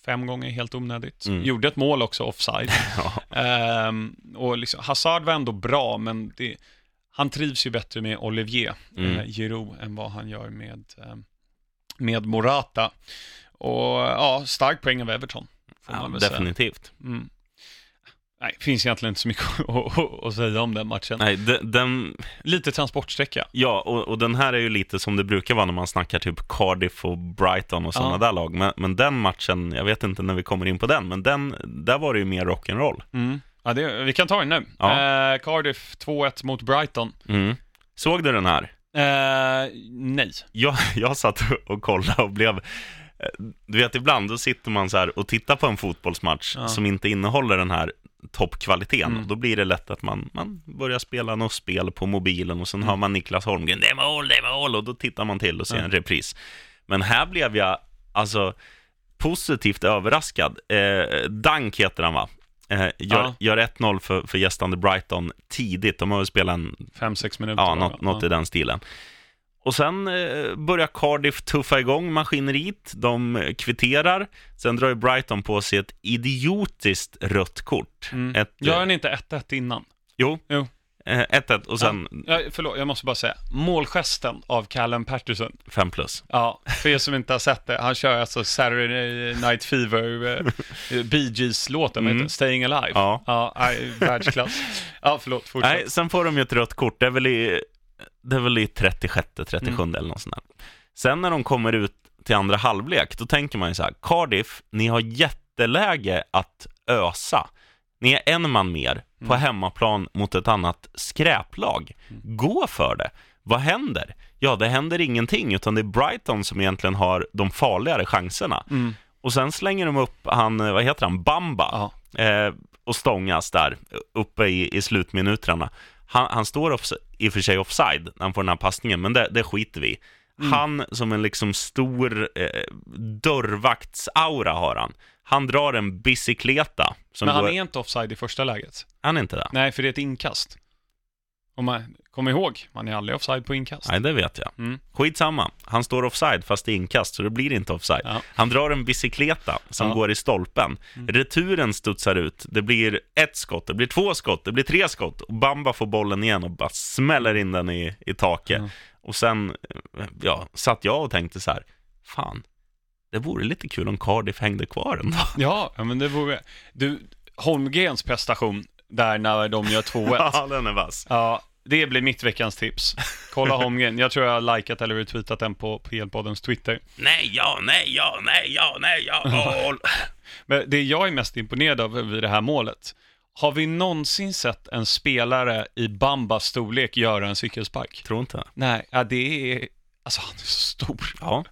Speaker 1: Fem gånger helt onödigt.
Speaker 2: Mm.
Speaker 1: Gjorde ett mål också offside.
Speaker 2: ja.
Speaker 1: Ehm, och liksom, Hazard var ändå bra, men det, han trivs ju bättre med Olivier
Speaker 2: Mm.
Speaker 1: eh, Giroud än vad han gör med, eh, med Morata. Och ja, stark poäng av Everton.
Speaker 2: Ja definitivt.
Speaker 1: Mm. Nej, finns egentligen inte så mycket att, säga om den matchen.
Speaker 2: Nej, de, den,
Speaker 1: Lite transportsträcka.
Speaker 2: ja, och, och den här är ju lite som det brukar vara när man snackar typ Cardiff och Brighton och sådana
Speaker 1: Ja.
Speaker 2: där lag. Men, men den matchen, jag vet inte när vi kommer in på den, men den, där var det ju mer rock'n'roll.
Speaker 1: Mm. Ja, det, vi kan ta den nu.
Speaker 2: Ja.
Speaker 1: Eh, Cardiff 2-1 mot Brighton.
Speaker 2: Mm. Såg du den här?
Speaker 1: Eh, nej.
Speaker 2: Jag, jag satt och kollade och blev... eh, Du vet, ibland då sitter man så här och tittar på en fotbollsmatch
Speaker 1: Ja.
Speaker 2: som inte innehåller den här toppkvaliteten.
Speaker 1: Mm.
Speaker 2: Då blir det lätt att man, man börjar spela något spel på mobilen och sen
Speaker 1: Mm.
Speaker 2: hör man Niklas Holmgren, det är mål, det är mål, och då tittar man till och ser
Speaker 1: Ja.
Speaker 2: en repris. Men här blev jag, alltså, positivt överraskad. Eh, Dank heter han va? Eh, gör
Speaker 1: Ja.
Speaker 2: gör 1-0 för, för gästande Brighton tidigt. De har ju spelat en
Speaker 1: Fem, sex minuter.
Speaker 2: Ja, något, något i den stilen. Och sen eh, börjar Cardiff tuffa igång maskineriet. De eh, kvitterar. Sen drar ju Brighton på sig ett idiotiskt rött kort.
Speaker 1: Mm.
Speaker 2: Ett,
Speaker 1: Gör
Speaker 2: eh,
Speaker 1: han inte 1-1 innan?
Speaker 2: jo,
Speaker 1: Jo.
Speaker 2: Eh, 1-1 och sen
Speaker 1: Ja, förlåt, jag måste bara säga. Målgesten av Callum Patterson.
Speaker 2: 5 plus.
Speaker 1: Ja, för er som inte har sett det. Han kör alltså Saturday Night Fever, eh, Bee Gees-låten,
Speaker 2: mm.
Speaker 1: Staying Alive.
Speaker 2: Ja.
Speaker 1: Ja, nej, världsklass. Ja, förlåt, fortsätt.
Speaker 2: Nej, sen får de ju ett rött kort. Det är väl i, det är väl i 36, 37
Speaker 1: Mm.
Speaker 2: eller något sånt där. Sen när de kommer ut till andra halvlek, då tänker man ju så här, Cardiff, ni har jätteläge att ösa. Ni är en man mer på
Speaker 1: Mm.
Speaker 2: hemmaplan mot ett annat skräplag. Gå för det. Vad händer? Ja, det händer ingenting, utan det är Brighton som egentligen har de farligare chanserna.
Speaker 1: Mm.
Speaker 2: Och sen slänger de upp han, vad heter han, Bamba eh, och stångas där uppe i, i slutminuterna. Han, han står off, i och för sig offside när han får den här passningen, men det, det skiter vi i.
Speaker 1: Mm.
Speaker 2: Han som en liksom stor eh, dörrvaktsaura har han. Han drar en bicykleta. Som
Speaker 1: Men han
Speaker 2: går...
Speaker 1: är inte offside i första läget.
Speaker 2: han är inte det?
Speaker 1: Nej, för det är ett inkast. Om man kommer ihåg, man är aldrig offside på inkast.
Speaker 2: Nej, det vet jag.
Speaker 1: Mm.
Speaker 2: Skitsamma. Han står offside fast det är inkast, så det blir inte offside.
Speaker 1: Ja.
Speaker 2: Han drar en bicykleta som
Speaker 1: Ja.
Speaker 2: går i stolpen. Returen studsar ut. Det blir ett skott, det blir två skott, det blir tre skott. Och Bamba får bollen igen och bara smäller in den i, i taket.
Speaker 1: Ja.
Speaker 2: Och sen ja, satt jag och tänkte så här, fan, det vore lite kul om Cardiff hängde kvar ändå.
Speaker 1: Ja, men det vore... Du, Holmgrens prestation där när de gör 2-1.
Speaker 2: Ja, den är vass.
Speaker 1: Ja, det blir mitt veckans tips. Kolla Holmgren. Jag tror jag har likat eller retweetat den på PL-poddens Twitter.
Speaker 2: Nej, ja, nej, ja, nej, ja, nej, ja, mål.
Speaker 1: Men det jag är mest imponerad av vid det här målet, har vi någonsin sett en spelare i Bambas storlek göra en cykelspark?
Speaker 2: Tror inte.
Speaker 1: Nej, ja, det är... Alltså han är så stor.
Speaker 2: Ja,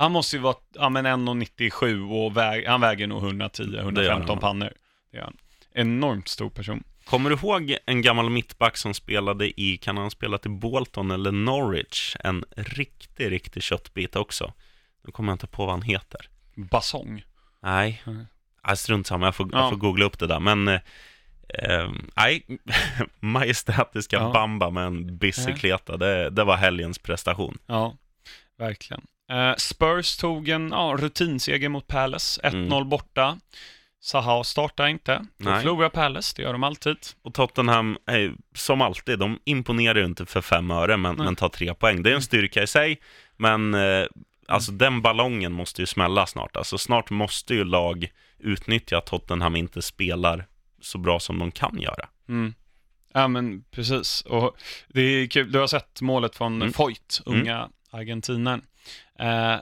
Speaker 1: Han måste ju vara ja, men 1,97 och väg, han väger nog 110-115
Speaker 2: Det gör han.
Speaker 1: pannor. Det är han. Enormt stor person.
Speaker 2: Kommer du ihåg en gammal mittback som spelade i, kan han spela till Bolton eller Norwich? En riktig, riktig köttbit också. Nu kommer jag inte på vad han heter.
Speaker 1: Basong.
Speaker 2: Nej,
Speaker 1: Nej.
Speaker 2: Nej strunt samma, jag får,
Speaker 1: Ja.
Speaker 2: jag får googla upp det där. Men, eh, eh, nej, majestätiska
Speaker 1: Ja.
Speaker 2: Bamba med en bicykleta, det, det var helgens prestation.
Speaker 1: Ja, verkligen. Eh, Spurs tog en ja, rutinseger mot Palace. 1-0
Speaker 2: Mm.
Speaker 1: borta. Zaha startar inte.
Speaker 2: Nej.
Speaker 1: förlorar Palace, det gör de alltid.
Speaker 2: Och Tottenham, är, som alltid, de imponerar ju inte för fem öre, men, men tar tre poäng. Det är en styrka i sig, men eh, alltså den ballongen måste ju smälla snart. Alltså snart måste ju lag utnyttja att Tottenham inte spelar så bra som de kan göra.
Speaker 1: Mm. Ja, men precis. Och det är kul. Du har sett målet från
Speaker 2: Mm.
Speaker 1: Foyt, unga argentinaren. Eh,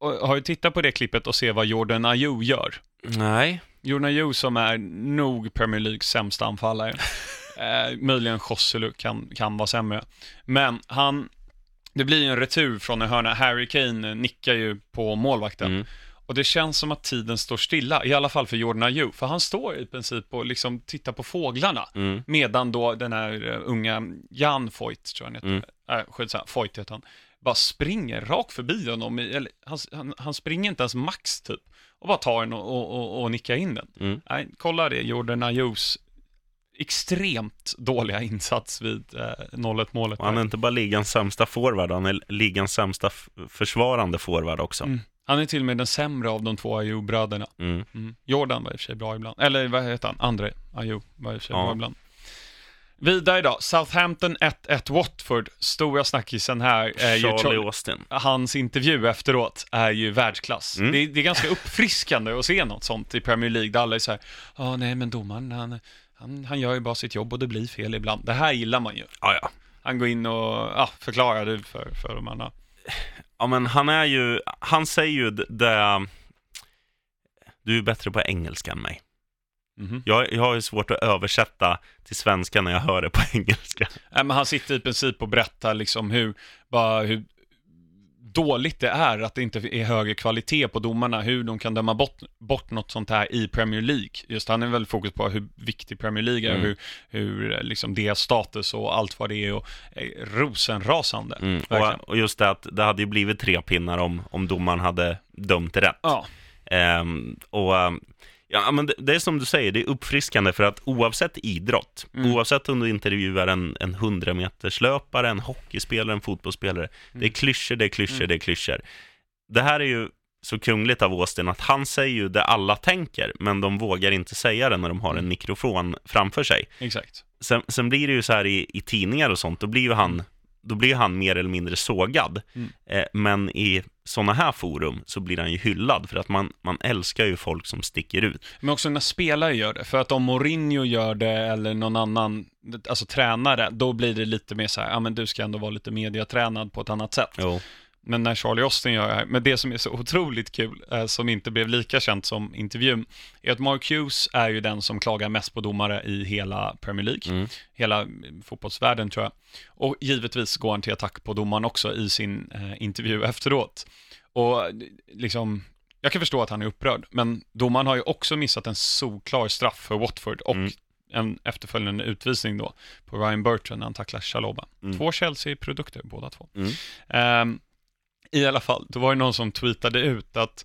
Speaker 1: har du tittat på det klippet och se vad Jordan Ayew gör?
Speaker 2: Nej.
Speaker 1: Jordan Ayew som är nog Premier Leagues sämsta anfallare. eh, möjligen Joselu kan, kan vara sämre. Men han, det blir ju en retur från en hörna. Harry Kane nickar ju på målvakten.
Speaker 2: Mm.
Speaker 1: Och det känns som att tiden står stilla, i alla fall för Jordan Ayew, för han står i princip och liksom tittar på fåglarna,
Speaker 2: Mm.
Speaker 1: medan då den här uh, unga Jan Foyt, tror jag han heter,
Speaker 2: Mm.
Speaker 1: äh, skitsamma, Foyt heter han, bara springer rakt förbi honom, eller han, han, han springer inte ens max typ, och bara tar den och, och, och, och nickar in den.
Speaker 2: Mm.
Speaker 1: Nej, kolla det, Jordan Ayews extremt dåliga insats vid eh, 0-1 målet.
Speaker 2: Och han är inte bara ligans sämsta forward, han är ligans sämsta försvarande forward också.
Speaker 1: Mm. Han är till och med den sämre av de två Ayew-bröderna.
Speaker 2: Mm.
Speaker 1: Mm. Jordan var i och för sig bra ibland. Eller vad heter han? André Ayew var i och för sig
Speaker 2: Ja.
Speaker 1: bra ibland. Vidare då, Southampton 1-1 Watford. Stora snackisen här är ju
Speaker 2: Charlie
Speaker 1: Charlie,
Speaker 2: Austin.
Speaker 1: hans intervju efteråt är ju världsklass.
Speaker 2: Mm.
Speaker 1: Det, det är ganska uppfriskande att se något sånt i Premier League, där alla är så här, ja nej men domaren, han, han, han gör ju bara sitt jobb och det blir fel ibland. Det här gillar man ju.
Speaker 2: Ja, ja.
Speaker 1: Han går in och ja, förklarar det för, för de andra.
Speaker 2: Ja, men han är ju, han säger ju det, du är bättre på engelska än mig.
Speaker 1: Mhm.
Speaker 2: Jag, jag har ju svårt att översätta till svenska när jag hör det på engelska.
Speaker 1: Nej, men han sitter i princip och berättar liksom hur, bara hur dåligt det är att det inte är högre kvalitet på domarna, hur de kan döma bort, bort något sånt här i Premier League. Just han är väldigt fokus på hur viktig Premier League är,
Speaker 2: Mm.
Speaker 1: hur, hur eh, liksom deras status och allt vad det är och är rosenrasande.
Speaker 2: Mm. Och, och just det att det hade ju blivit tre pinnar om, om domaren hade dömt rätt.
Speaker 1: Ja,
Speaker 2: Ehm, och ehm, ja, men det, det är som du säger, det är uppfriskande för att oavsett idrott,
Speaker 1: Mm.
Speaker 2: oavsett om du intervjuar en, en 100 meters löpare, en hockeyspelare, en fotbollsspelare, det är klyschor, det är klyschor,
Speaker 1: Mm.
Speaker 2: det är klyschor. Det här är ju så kungligt av Austin att han säger ju det alla tänker, men de vågar inte säga det när de har
Speaker 1: Mm.
Speaker 2: en mikrofon framför sig.
Speaker 1: exakt.
Speaker 2: Sen, sen blir det ju så här i, i tidningar och sånt, då blir ju han, då blir han mer eller mindre sågad.
Speaker 1: Mm.
Speaker 2: Eh, men i sådana här forum så blir han ju hyllad, för att man, man älskar ju folk som sticker ut.
Speaker 1: Men också när spelare gör det, för att om Mourinho gör det eller någon annan, alltså tränare, då blir det lite mer så här, ja men du ska ändå vara lite mediatränad på ett annat sätt.
Speaker 2: Jo.
Speaker 1: Men när Charlie Austin gör det här, men det som är så otroligt kul, eh, som inte blev lika känt som intervjun, är att Mark Hughes är ju den som klagar mest på domare i hela Premier League,
Speaker 2: Mm.
Speaker 1: hela eh, fotbollsvärlden tror jag. Och givetvis går han till attack på domaren också i sin eh, intervju efteråt. Och eh, liksom, jag kan förstå att han är upprörd, men domaren har ju också missat en solklar straff för Watford och
Speaker 2: Mm.
Speaker 1: en efterföljande utvisning då på Ryan Burton när han tacklar Chaloba.
Speaker 2: Mm.
Speaker 1: Två Chelsea-produkter båda två.
Speaker 2: Mm.
Speaker 1: I alla fall, då var det någon som tweetade ut att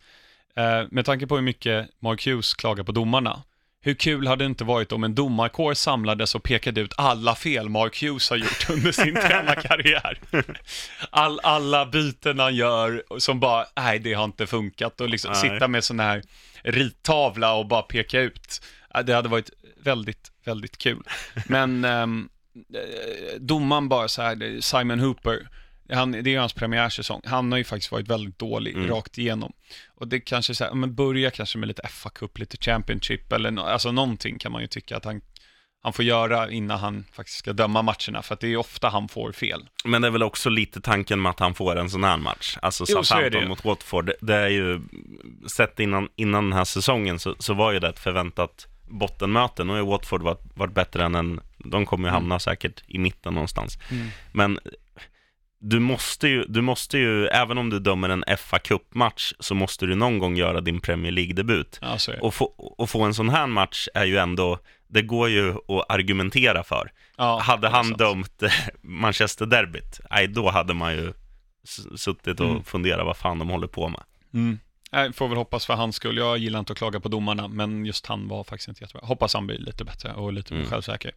Speaker 1: eh, med tanke på hur mycket Mark Hughes klagar på domarna, hur kul hade det inte varit om en domarkår samlades och pekade ut alla fel Mark Hughes har gjort under sin tränarkarriär? All, alla byten han gör som bara, nej det har inte funkat och liksom
Speaker 2: Nej.
Speaker 1: sitta med sån här rittavla och bara peka ut. Det hade varit väldigt, väldigt kul. Men ehm, eh, domaren bara så här, Simon Hooper, han, det är ju hans premiärsäsong. Han har ju faktiskt varit väldigt dålig
Speaker 2: Mm.
Speaker 1: rakt igenom. Och det kanske så här, men börja kanske med lite FA Cup, lite Championship eller no, alltså någonting kan man ju tycka att han, han får göra innan han faktiskt ska döma matcherna. För att det är ofta han får fel.
Speaker 2: Men det är väl också lite tanken med att han får en sån här match. Alltså Southampton mot Watford. Det är ju, sett innan, innan den här säsongen så, så var ju det ett förväntat bottenmöte. Nu har Watford varit, varit bättre än en, de kommer ju
Speaker 1: Mm.
Speaker 2: hamna säkert i mitten någonstans. Men du måste, ju, du måste ju, även om du dömer en fa Cup-match, så måste du någon gång göra din Premier League-debut.
Speaker 1: Ja.
Speaker 2: Och få, och få en sån här match är ju ändå, det går ju att argumentera för.
Speaker 1: Ja,
Speaker 2: hade han
Speaker 1: sant.
Speaker 2: dömt Manchester-derbyt, nej då hade man ju suttit och
Speaker 1: Mm.
Speaker 2: funderat vad fan de håller på med.
Speaker 1: Mm. Jag får väl hoppas för hans skull. Jag gillar inte att klaga på domarna, men just han var faktiskt inte jättebra. Hoppas han blir lite bättre och lite mer
Speaker 2: Mm.
Speaker 1: självsäker.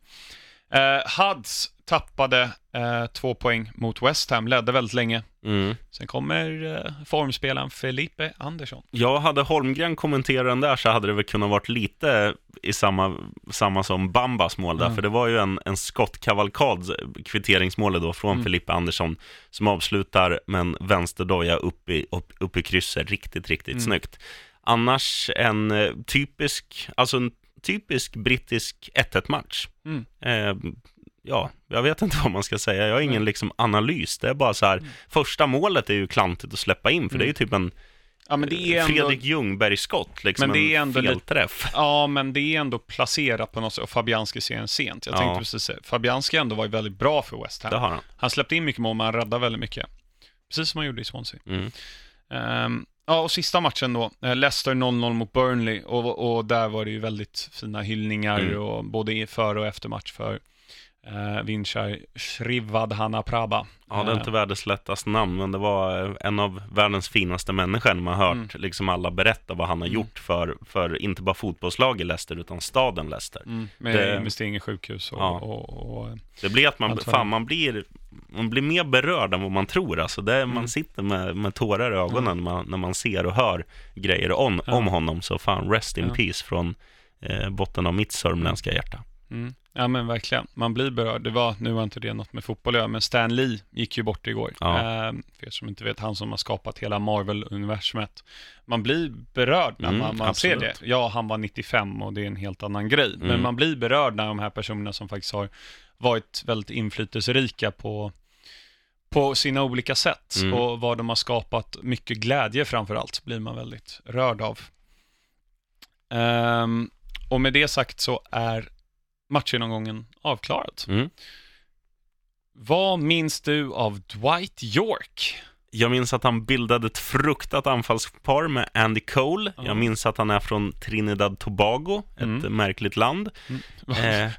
Speaker 1: Eh, Huds tappade eh, två poäng mot West Ham, ledde väldigt länge.
Speaker 2: Mm.
Speaker 1: Sen kommer eh, formspelaren Felipe Andersson.
Speaker 2: Ja, hade Holmgren kommenterat den där så hade det väl kunnat varit lite i samma, samma som Bambas mål där,
Speaker 1: Mm.
Speaker 2: för det var ju en, en skottkavalkad, kvitteringsmålet då, från
Speaker 1: Mm.
Speaker 2: Filippa Andersson, som avslutar med en vänsterdoja upp i, upp, upp i krysset, riktigt, riktigt
Speaker 1: Mm.
Speaker 2: snyggt. Annars en eh, typisk, alltså en typisk brittisk 1-1-match.
Speaker 1: Mm.
Speaker 2: Eh, ja, jag vet inte vad man ska säga. Jag har ingen
Speaker 1: Nej.
Speaker 2: liksom analys. Det är bara så här,
Speaker 1: Mm.
Speaker 2: första målet är ju klantigt att släppa in, för det är ju typ en
Speaker 1: Ja, men det är ändå...
Speaker 2: Fredrik Ljungberg-skott, liksom
Speaker 1: Men det är
Speaker 2: en
Speaker 1: ändå lite-
Speaker 2: felträff.
Speaker 1: Ja, men det är ändå placerat på något sätt och Fabianski ser den sent. Jag
Speaker 2: Ja.
Speaker 1: tänkte precis säga, Fabianski ändå varit väldigt bra för West Ham.
Speaker 2: Det har han.
Speaker 1: Han släppte in mycket mål, men han räddade väldigt mycket. Precis som han gjorde i Swansea.
Speaker 2: Mm.
Speaker 1: Ehm, ja, och sista matchen då, eh, Leicester 0-0 mot Burnley och, och där var det ju väldigt fina hyllningar
Speaker 2: Mm.
Speaker 1: och både före och efter match för eh, Vinchar Shrivadhana
Speaker 2: Ja, det är inte världens lättaste namn, men det var eh, en av världens finaste människor. Man har hört
Speaker 1: Mm.
Speaker 2: liksom alla berätta vad han har
Speaker 1: Mm.
Speaker 2: gjort för, för inte bara fotbollslag i Leicester, utan staden Leicester.
Speaker 1: Mm, med
Speaker 2: Det-
Speaker 1: investering i sjukhus och,
Speaker 2: Ja.
Speaker 1: och, och
Speaker 2: Det blir att man, fan, man, blir, man blir mer berörd än vad man tror. Alltså det,
Speaker 1: Mm.
Speaker 2: Man sitter med, med tårar i ögonen när, man, när man ser och hör grejer om,
Speaker 1: Ja.
Speaker 2: om honom. Så fan, rest in
Speaker 1: Ja.
Speaker 2: peace från eh, botten av mitt sörmländska hjärta.
Speaker 1: Mm. Ja men verkligen, man blir berörd. Det var, nu var inte det något med fotboll att göra, men Stan Lee gick ju bort igår.
Speaker 2: Ja.
Speaker 1: Eh, för er som inte vet, han som har skapat hela Marvel-universumet. Man blir berörd när
Speaker 2: Mm,
Speaker 1: man, man ser det. Ja, han var 95 och det är en helt annan grej. Men
Speaker 2: Mm.
Speaker 1: man blir berörd när de här personerna som faktiskt har varit väldigt inflytelserika på, på sina olika sätt
Speaker 2: Mm.
Speaker 1: och vad de har skapat mycket glädje framför allt blir man väldigt rörd av. Ehm, och med det sagt så är matchgenomgången avklarad.
Speaker 2: Mm.
Speaker 1: Vad minns du av Dwight York?
Speaker 2: Jag minns att han bildade ett fruktat anfallspar med Andy Cole.
Speaker 1: Ja.
Speaker 2: Jag minns att han är från Trinidad Tobago, ett
Speaker 1: Mm.
Speaker 2: märkligt land. Eh.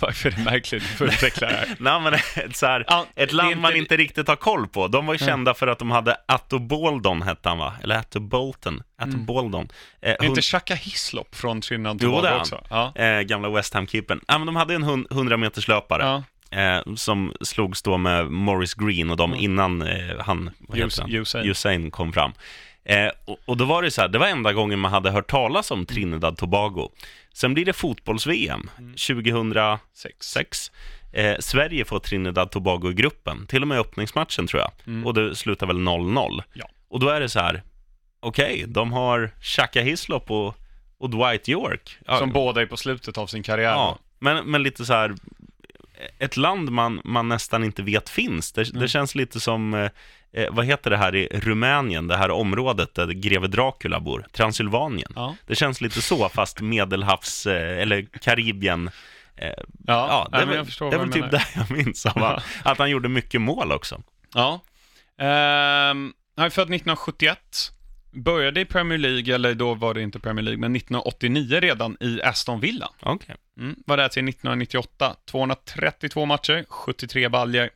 Speaker 1: Varför är det märkligt? Du får utveckla det här.
Speaker 2: Nej, men ett, så här,
Speaker 1: Ja,
Speaker 2: ett land man
Speaker 1: inte-
Speaker 2: inte riktigt har koll på. De var ju kända för att de hade Atto Boldon, hette han va? Eller Atto Bolton. Atto
Speaker 1: Mm.
Speaker 2: Boldon. Eh,
Speaker 1: Är inte Chaka Hislop från Trinidad
Speaker 2: Jo,
Speaker 1: Tobago
Speaker 2: det är han.
Speaker 1: också? Ja.
Speaker 2: eh, gamla West Ham-keepern. Men de hade en hun- 100 meters löpare
Speaker 1: ja.
Speaker 2: Eh, som slogs då med Morris Green och de
Speaker 1: Mm.
Speaker 2: innan eh, han,
Speaker 1: Us-
Speaker 2: han?
Speaker 1: Usain.
Speaker 2: Usain kom fram. Eh, och, och då var det så här, det var enda gången man hade hört talas om Trinidad Tobago. Sen blir det fotbolls-VM
Speaker 1: Mm.
Speaker 2: 2006.
Speaker 1: Sex.
Speaker 2: Eh, Sverige får Trinidad Tobago i gruppen, till och med öppningsmatchen tror jag.
Speaker 1: Mm.
Speaker 2: Och det slutar väl 0-0.
Speaker 1: Ja.
Speaker 2: Och då är det så här, okej, de har Chaka Hislop och, och Dwight York. Ja,
Speaker 1: Som båda är på slutet av sin karriär.
Speaker 2: Ja, men, men lite så här, ett land man, man nästan inte vet finns. Det,
Speaker 1: Mm.
Speaker 2: det känns lite som, eh, eh, vad heter det här i Rumänien, det här området där greve Dracula bor, Transylvanien.
Speaker 1: Ja.
Speaker 2: Det känns lite så, fast medelhavs, eh, eller Karibien. Eh,
Speaker 1: Ja,
Speaker 2: ja, det
Speaker 1: jag förstår
Speaker 2: det är väl typ det jag minns av han. Att han gjorde mycket mål också.
Speaker 1: Ja. Ehm, han är född 1971. Började i Premier League, eller då var det inte Premier League, men 1989 redan i Aston Villa.
Speaker 2: Okej.
Speaker 1: Mm, var där till 1998. 232 matcher, 73 baljer.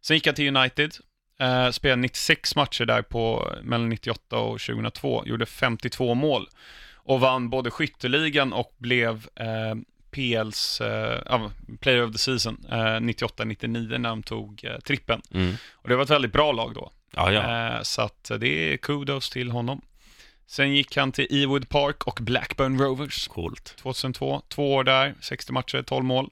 Speaker 1: Sen gick han till United. Eh, spelade 96 matcher där på mellan 98 och 2002. Gjorde 52 mål. Och vann både skytteligan och blev eh, PLs eh, Player of the Season eh, 98-99 när de tog eh, trippen.
Speaker 2: Mm.
Speaker 1: Och det var ett väldigt bra lag då.
Speaker 2: Ja, ja.
Speaker 1: Eh, så att det är kudos till honom. Sen gick han till Ewood Park och Blackburn Rovers.
Speaker 2: Coolt.
Speaker 1: 2002. Två år där, 60 matcher, 12 mål.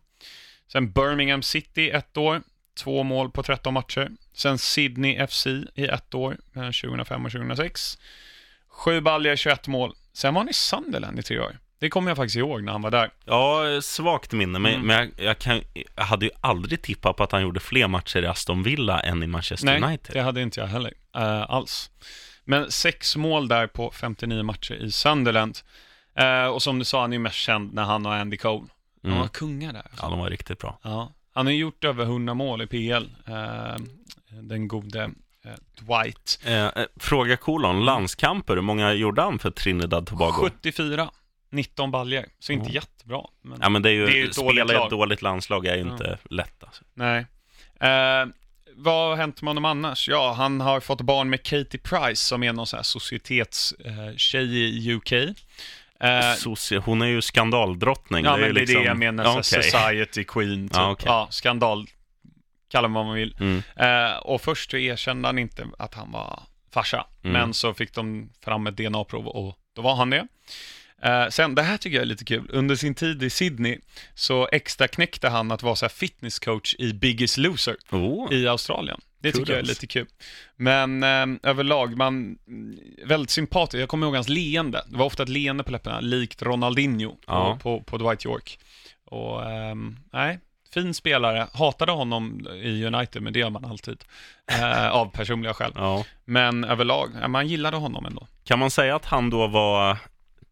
Speaker 1: Sen Birmingham City ett år, två mål på 13 matcher. Sen Sydney FC i ett år, mellan 2005 och 2006. Sju baljor, 21 mål. Sen var han i Sunderland i tre år. Det kommer jag faktiskt ihåg när han var där.
Speaker 2: Ja, svagt minne, men,
Speaker 1: Mm.
Speaker 2: men jag, jag, kan, jag hade ju aldrig tippat på att han gjorde fler matcher i Aston Villa än i Manchester
Speaker 1: Nej,
Speaker 2: United.
Speaker 1: det hade inte jag heller eh, alls. Men sex mål där på 59 matcher i Sunderland. Eh, och som du sa, han är ju mest känd när han och Andy Cole. De
Speaker 2: Mm.
Speaker 1: var kungar där.
Speaker 2: Ja, de var riktigt bra.
Speaker 1: Ja, han har gjort över 100 mål i PL, eh, den gode Dwight.
Speaker 2: Fråga kolon, landskamper, hur många gjorde han för Trinidad Tobago?
Speaker 1: 74, 19 baljer, så inte
Speaker 2: Ja.
Speaker 1: jättebra. Men,
Speaker 2: Ja, men det är ju,
Speaker 1: Det är ju ett dåligt
Speaker 2: spela ett dåligt landslag är ju inte lätt alltså.
Speaker 1: Nej. Eh, vad har hänt med honom annars? Ja, han har fått barn med Katie Price som är någon sån här societetstjej i UK. Eh,
Speaker 2: Soci- hon är ju skandaldrottning.
Speaker 1: ja,
Speaker 2: är
Speaker 1: men det är
Speaker 2: liksom...
Speaker 1: det jag menar,
Speaker 2: Ja,
Speaker 1: så här
Speaker 2: okej.
Speaker 1: society queen, typ.
Speaker 2: Ja, okej.
Speaker 1: ja, skandal, kalla det vad man vill.
Speaker 2: Mm.
Speaker 1: Eh, och först erkände han inte att han var farsa,
Speaker 2: Mm.
Speaker 1: men så fick de fram ett DNA-prov och då var han det. Eh, sen, det här tycker jag är lite kul, under sin tid i Sydney så extra knäckte han att vara så här fitnesscoach i Biggest Loser
Speaker 2: Oh.
Speaker 1: i Australien. Det tycker jag är lite kul. Men eh, överlag, man, väldigt sympatisk. Jag kommer ihåg hans leende. Det var ofta ett leende på läpparna, likt Ronaldinho
Speaker 2: Ja.
Speaker 1: på, på, Dwight York. Och ehm, nej, fin spelare. Hatade honom i United, men det gör man alltid. Eh, av personliga skäl.
Speaker 2: Ja.
Speaker 1: Men överlag, man gillade honom ändå.
Speaker 2: Kan man säga att han då var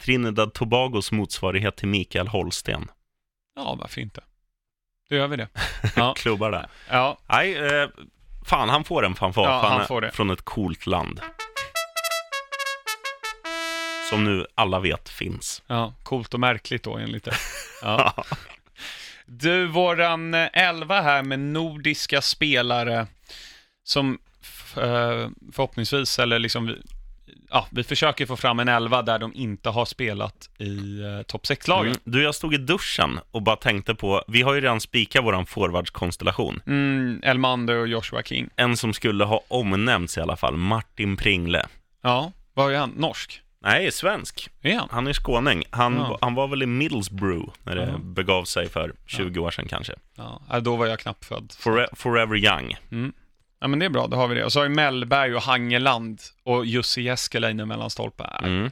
Speaker 2: Trinidad Tobagos motsvarighet till Mikael Holsten?
Speaker 1: Ja, varför inte? Då gör vi det. Ja,
Speaker 2: Klubbar där.
Speaker 1: ja,
Speaker 2: Nej, eh, fan han får en fanfar,
Speaker 1: Ja, han får det.
Speaker 2: från ett coolt land. som nu alla vet finns.
Speaker 1: Ja, coolt och märkligt då enligt det. Ja. Du, våran eh, elva här med nordiska spelare som eh, förhoppningsvis, eller liksom, ja, vi försöker få fram en elva där de inte har spelat i eh, topp 6-lagen.
Speaker 2: Mm. Du, jag stod i duschen och bara tänkte på, vi har ju redan spikat våran forwardskonstellation.
Speaker 1: Mm, Elmander och Joshua King.
Speaker 2: En som skulle ha omnämnts i alla fall, Martin Pringle.
Speaker 1: Ja, vad är han? Norsk?
Speaker 2: Nej, svensk.
Speaker 1: Är han?
Speaker 2: Han är skåning. Han,
Speaker 1: Ja.
Speaker 2: han var väl i Middlesbrough när det
Speaker 1: Ja.
Speaker 2: begav sig för 20 år sedan kanske.
Speaker 1: Ja, äh, då var jag knappt född.
Speaker 2: Fore, forever young.
Speaker 1: Mm. Ja, men det är bra, då har vi det. Och så har vi Mellberg och Hangeland och Jussi Jeskelainen mellan stolpar.
Speaker 2: Mm.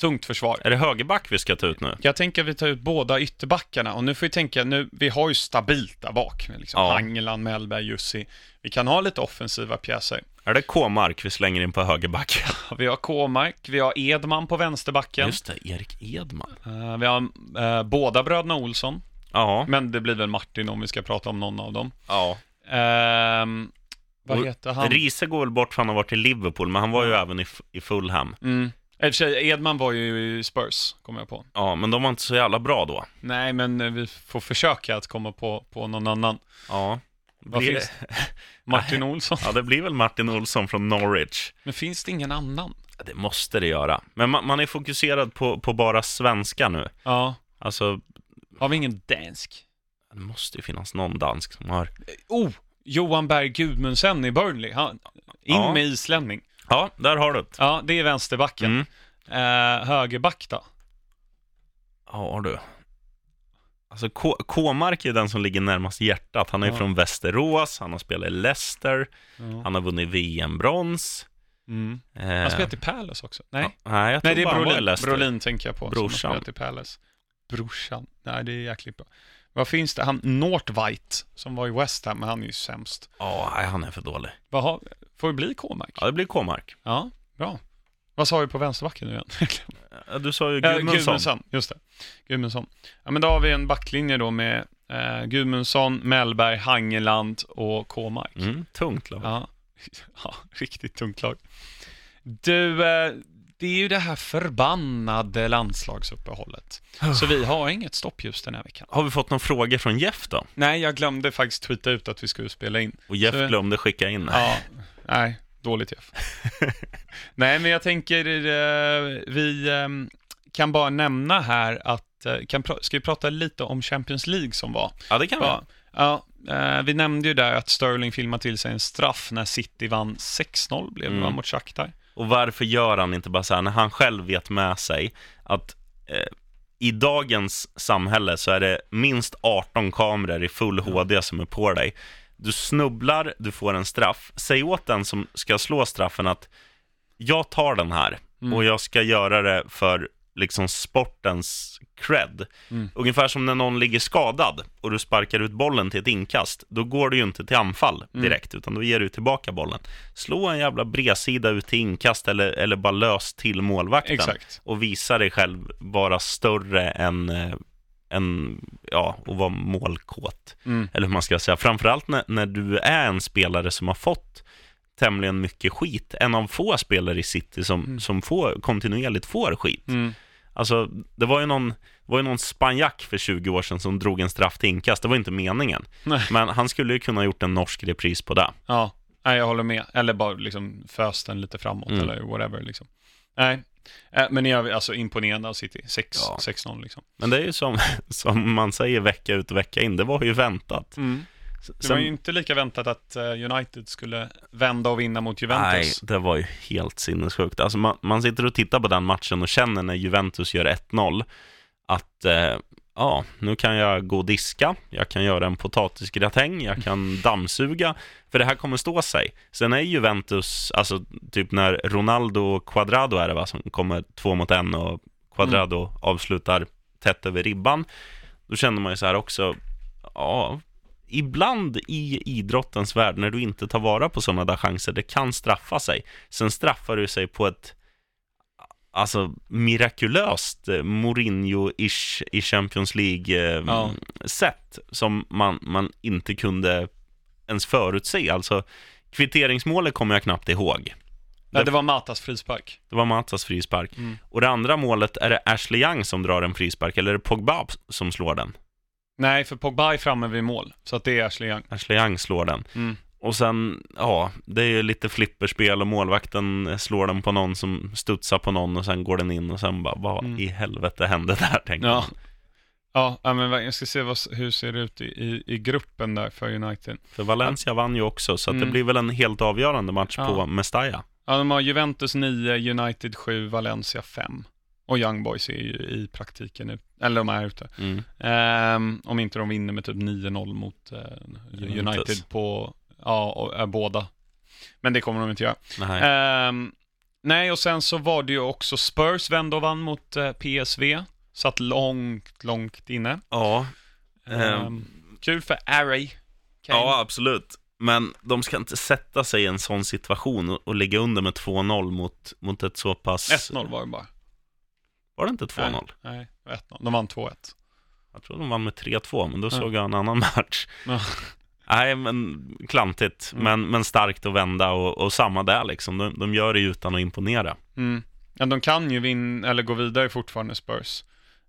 Speaker 1: Tungt försvar.
Speaker 2: Är det högerback vi ska ta ut nu?
Speaker 1: Jag tänker att vi tar ut båda ytterbackarna och nu får vi tänka, nu, vi har ju stabilt där bak liksom
Speaker 2: Ja.
Speaker 1: Hangeland, Mellberg, Jussi. Vi kan ha lite offensiva pjäser.
Speaker 2: Är det K-mark vi slänger in på högerback?
Speaker 1: Vi har Kåmark, vi har Edman på vänsterbacken.
Speaker 2: Just det, Erik Edman.
Speaker 1: Eh, vi har eh, båda bröderna Olsson,
Speaker 2: Ja,
Speaker 1: men det blir väl Martin om vi ska prata om någon av dem.
Speaker 2: ja.
Speaker 1: Ehm, vad heter han?
Speaker 2: Riese går väl bort för han har varit i Liverpool, men han var ju även i, i Fulham.
Speaker 1: Mm. I och för sig, Edman var ju i Spurs, kommer jag på.
Speaker 2: Ja, men de var inte så jävla bra då.
Speaker 1: Nej, men eh, vi får försöka att komma på, på någon annan.
Speaker 2: Ja.
Speaker 1: Vad
Speaker 2: Blir
Speaker 1: finns? Martin Olsson.
Speaker 2: ja, det blir väl Martin Olsson från Norwich.
Speaker 1: Men finns det ingen annan?
Speaker 2: Ja, Det måste det göra. Men man, man är fokuserad på, på bara svenska nu.
Speaker 1: Ja.
Speaker 2: Alltså,
Speaker 1: Har vi ingen dansk?
Speaker 2: det måste ju finnas någon dansk som har...
Speaker 1: Oh! Johan Berg Gudmundsen i Burnley. Han, in
Speaker 2: Ja.
Speaker 1: med islänning.
Speaker 2: Ja, där har du det.
Speaker 1: Ja, det är vänsterbacken.
Speaker 2: Mm.
Speaker 1: Eh, högerback då?
Speaker 2: Ja, du. Alltså K- K-mark är den som ligger närmast hjärtat. Han är
Speaker 1: Ja.
Speaker 2: från Västerås, han har spelat i Leicester,
Speaker 1: Ja.
Speaker 2: han har vunnit VM-brons.
Speaker 1: Mm.
Speaker 2: Eh,
Speaker 1: Han spelat i Palace också. Nej,
Speaker 2: ja, nej,
Speaker 1: Nej det är Brolin. Brolin tänker jag på. Som har
Speaker 2: Brorsan.
Speaker 1: spelat i Palace. Brorsan. Nej, det är jäkligt bra. Vad finns det? Han Northvite som var i West Ham, men han är ju sämst.
Speaker 2: Ja, nej, han är för dålig.
Speaker 1: Vad har, får det bli K-mark?
Speaker 2: Ja, det blir K-mark.
Speaker 1: Ja, bra. Vad sa vi på vänsterbacken nu igen?
Speaker 2: Ja, Du sa ju
Speaker 1: Ja,
Speaker 2: Gudmundsson.
Speaker 1: Gudmundsson, just det. Gudmundsson. Ja, men då har vi en backlinje då med eh, Gudmundsson, Mellberg, Hangeland och Kåmark.
Speaker 2: Mm, tungt lag.
Speaker 1: Ja. ja, riktigt tungt lag. Du, eh, det är ju det här förbannade landslagsuppehållet. Så vi har inget stoppljus den här veckan.
Speaker 2: Har vi fått några frågor från Jeff då?
Speaker 1: Nej, jag glömde faktiskt tweeta ut att vi skulle spela in.
Speaker 2: Och Jeff
Speaker 1: Så-
Speaker 2: glömde skicka in.
Speaker 1: Ja, nej, dåligt Jeff. nej, men jag tänker, eh, vi eh, kan bara nämna här att, eh, kan ska vi prata lite om Champions League som var?
Speaker 2: Ja, det kan vi.
Speaker 1: Ja, eh, vi nämnde ju där att Sterling filmade till sig en straff när City vann 6-0 blev det
Speaker 2: Mm.
Speaker 1: mot Shakhtar.
Speaker 2: Och varför gör han inte bara så här när han själv vet med sig att eh, i dagens samhälle så är det minst 18 kameror i full HD som är på dig. Du snubblar, du får en straff. Säg åt den som ska slå straffen att jag tar den här
Speaker 1: Mm.
Speaker 2: och jag ska göra det för liksom sportens cred.
Speaker 1: Mm.
Speaker 2: Ungefär som när någon ligger skadad och du sparkar ut bollen till ett inkast. Då går du ju inte till anfall
Speaker 1: Mm.
Speaker 2: direkt, utan då ger du tillbaka bollen. Slå en jävla bredsida ut till inkast eller, eller bara lös till målvakten.
Speaker 1: Exakt.
Speaker 2: Och visa dig själv vara större än, eh, än ja, att vara målkåt.
Speaker 1: Mm.
Speaker 2: Eller hur man ska säga. Framförallt när, när du är en spelare som har fått tämligen mycket skit. En av få spelare i City som,
Speaker 1: Mm.
Speaker 2: som får, kontinuerligt får skit.
Speaker 1: Mm.
Speaker 2: Alltså, det var ju någon, var ju någon spanjack för 20 år sedan som drog en straff till inkast. Det var inte meningen.
Speaker 1: Nej.
Speaker 2: Men han skulle ju kunna ha gjort en norsk repris på det.
Speaker 1: Ja, nej, jag håller med. Eller bara liksom föst den lite framåt
Speaker 2: Mm.
Speaker 1: eller whatever liksom. Nej, eh, men jag är alltså imponerande av City. 6
Speaker 2: Ja.
Speaker 1: 6-0 liksom.
Speaker 2: Men det är ju som, som man säger vecka ut och vecka in. Det var ju väntat.
Speaker 1: Mm. Det var ju inte lika väntat att eh, United skulle vända och vinna mot
Speaker 2: Nej,
Speaker 1: Juventus.
Speaker 2: det var ju helt sinnessjukt. Alltså man, man sitter och tittar på den matchen och känner när Juventus gör 1-0 att eh, ja, nu kan jag gå och diska, jag kan göra en potatisgratäng, jag kan dammsuga, för det här kommer stå sig. Sen är Juventus, alltså typ när Ronaldo och Quadrado är det va, som kommer två mot en och Quadrado avslutar tätt över ribban, då känner man ju så här också, ja, ibland i idrottens värld, när du inte tar vara på sådana där chanser, det kan straffa sig. Sen straffar du sig på ett alltså mirakulöst eh, Mourinho-ish i Champions League-sätt
Speaker 1: Ja.
Speaker 2: som man, man inte kunde ens förutse. Alltså, kvitteringsmålet kommer jag knappt ihåg.
Speaker 1: Nej, det var Matas frispark.
Speaker 2: Det var Matas frispark.
Speaker 1: Mm.
Speaker 2: Och det andra målet, är det Ashley Young som drar en frispark, eller är det Pogba som slår den?
Speaker 1: Nej, för Pogba är framme vid mål, så att det är Ashley Young.
Speaker 2: Ashley Young slår den.
Speaker 1: Mm.
Speaker 2: Och sen, ja, det är ju lite flipperspel och målvakten slår den på någon som studsar på någon och sen går den in och sen bara, vad
Speaker 1: Mm.
Speaker 2: i helvete hände där, tänker
Speaker 1: Ja.
Speaker 2: man.
Speaker 1: Ja, men jag ska se vad, hur ser det ut i, i, i gruppen där för United.
Speaker 2: För Valencia vann ju också, så att det
Speaker 1: Mm.
Speaker 2: blir väl en helt avgörande match
Speaker 1: Ja.
Speaker 2: på Mestalla.
Speaker 1: Ja, de har Juventus 9, United 7, Valencia 5. Och Young Boys är ju i praktiken ut, eller de är ute.
Speaker 2: Mm.
Speaker 1: Ehm, om inte de vinner med typ 9-0 mot
Speaker 2: Juventus.
Speaker 1: United på, ja, och, är båda. Men det kommer de inte göra.
Speaker 2: Nej.
Speaker 1: Ehm, nej, och sen så var det ju också Spurs vände och vann mot eh, PSV. Satt långt, långt inne.
Speaker 2: ja,
Speaker 1: Ehm. kul för Array. Kane.
Speaker 2: ja, absolut. Men de ska inte sätta sig i en sån situation och, och ligga under med 2-0 mot, mot ett så pass...
Speaker 1: 1-0 var det bara.
Speaker 2: Var det inte 2-0?
Speaker 1: Nej, nej, det var 1-0. De vann 2-1.
Speaker 2: Jag tror de vann med 3-2, men då
Speaker 1: Ja.
Speaker 2: såg jag en annan match. Nej, men klantigt,
Speaker 1: Mm.
Speaker 2: men, men starkt att vända och, och samma där liksom. De, de gör det utan att imponera.
Speaker 1: Mm. Ja, de kan ju vinna, eller gå vidare fortfarande, Spurs.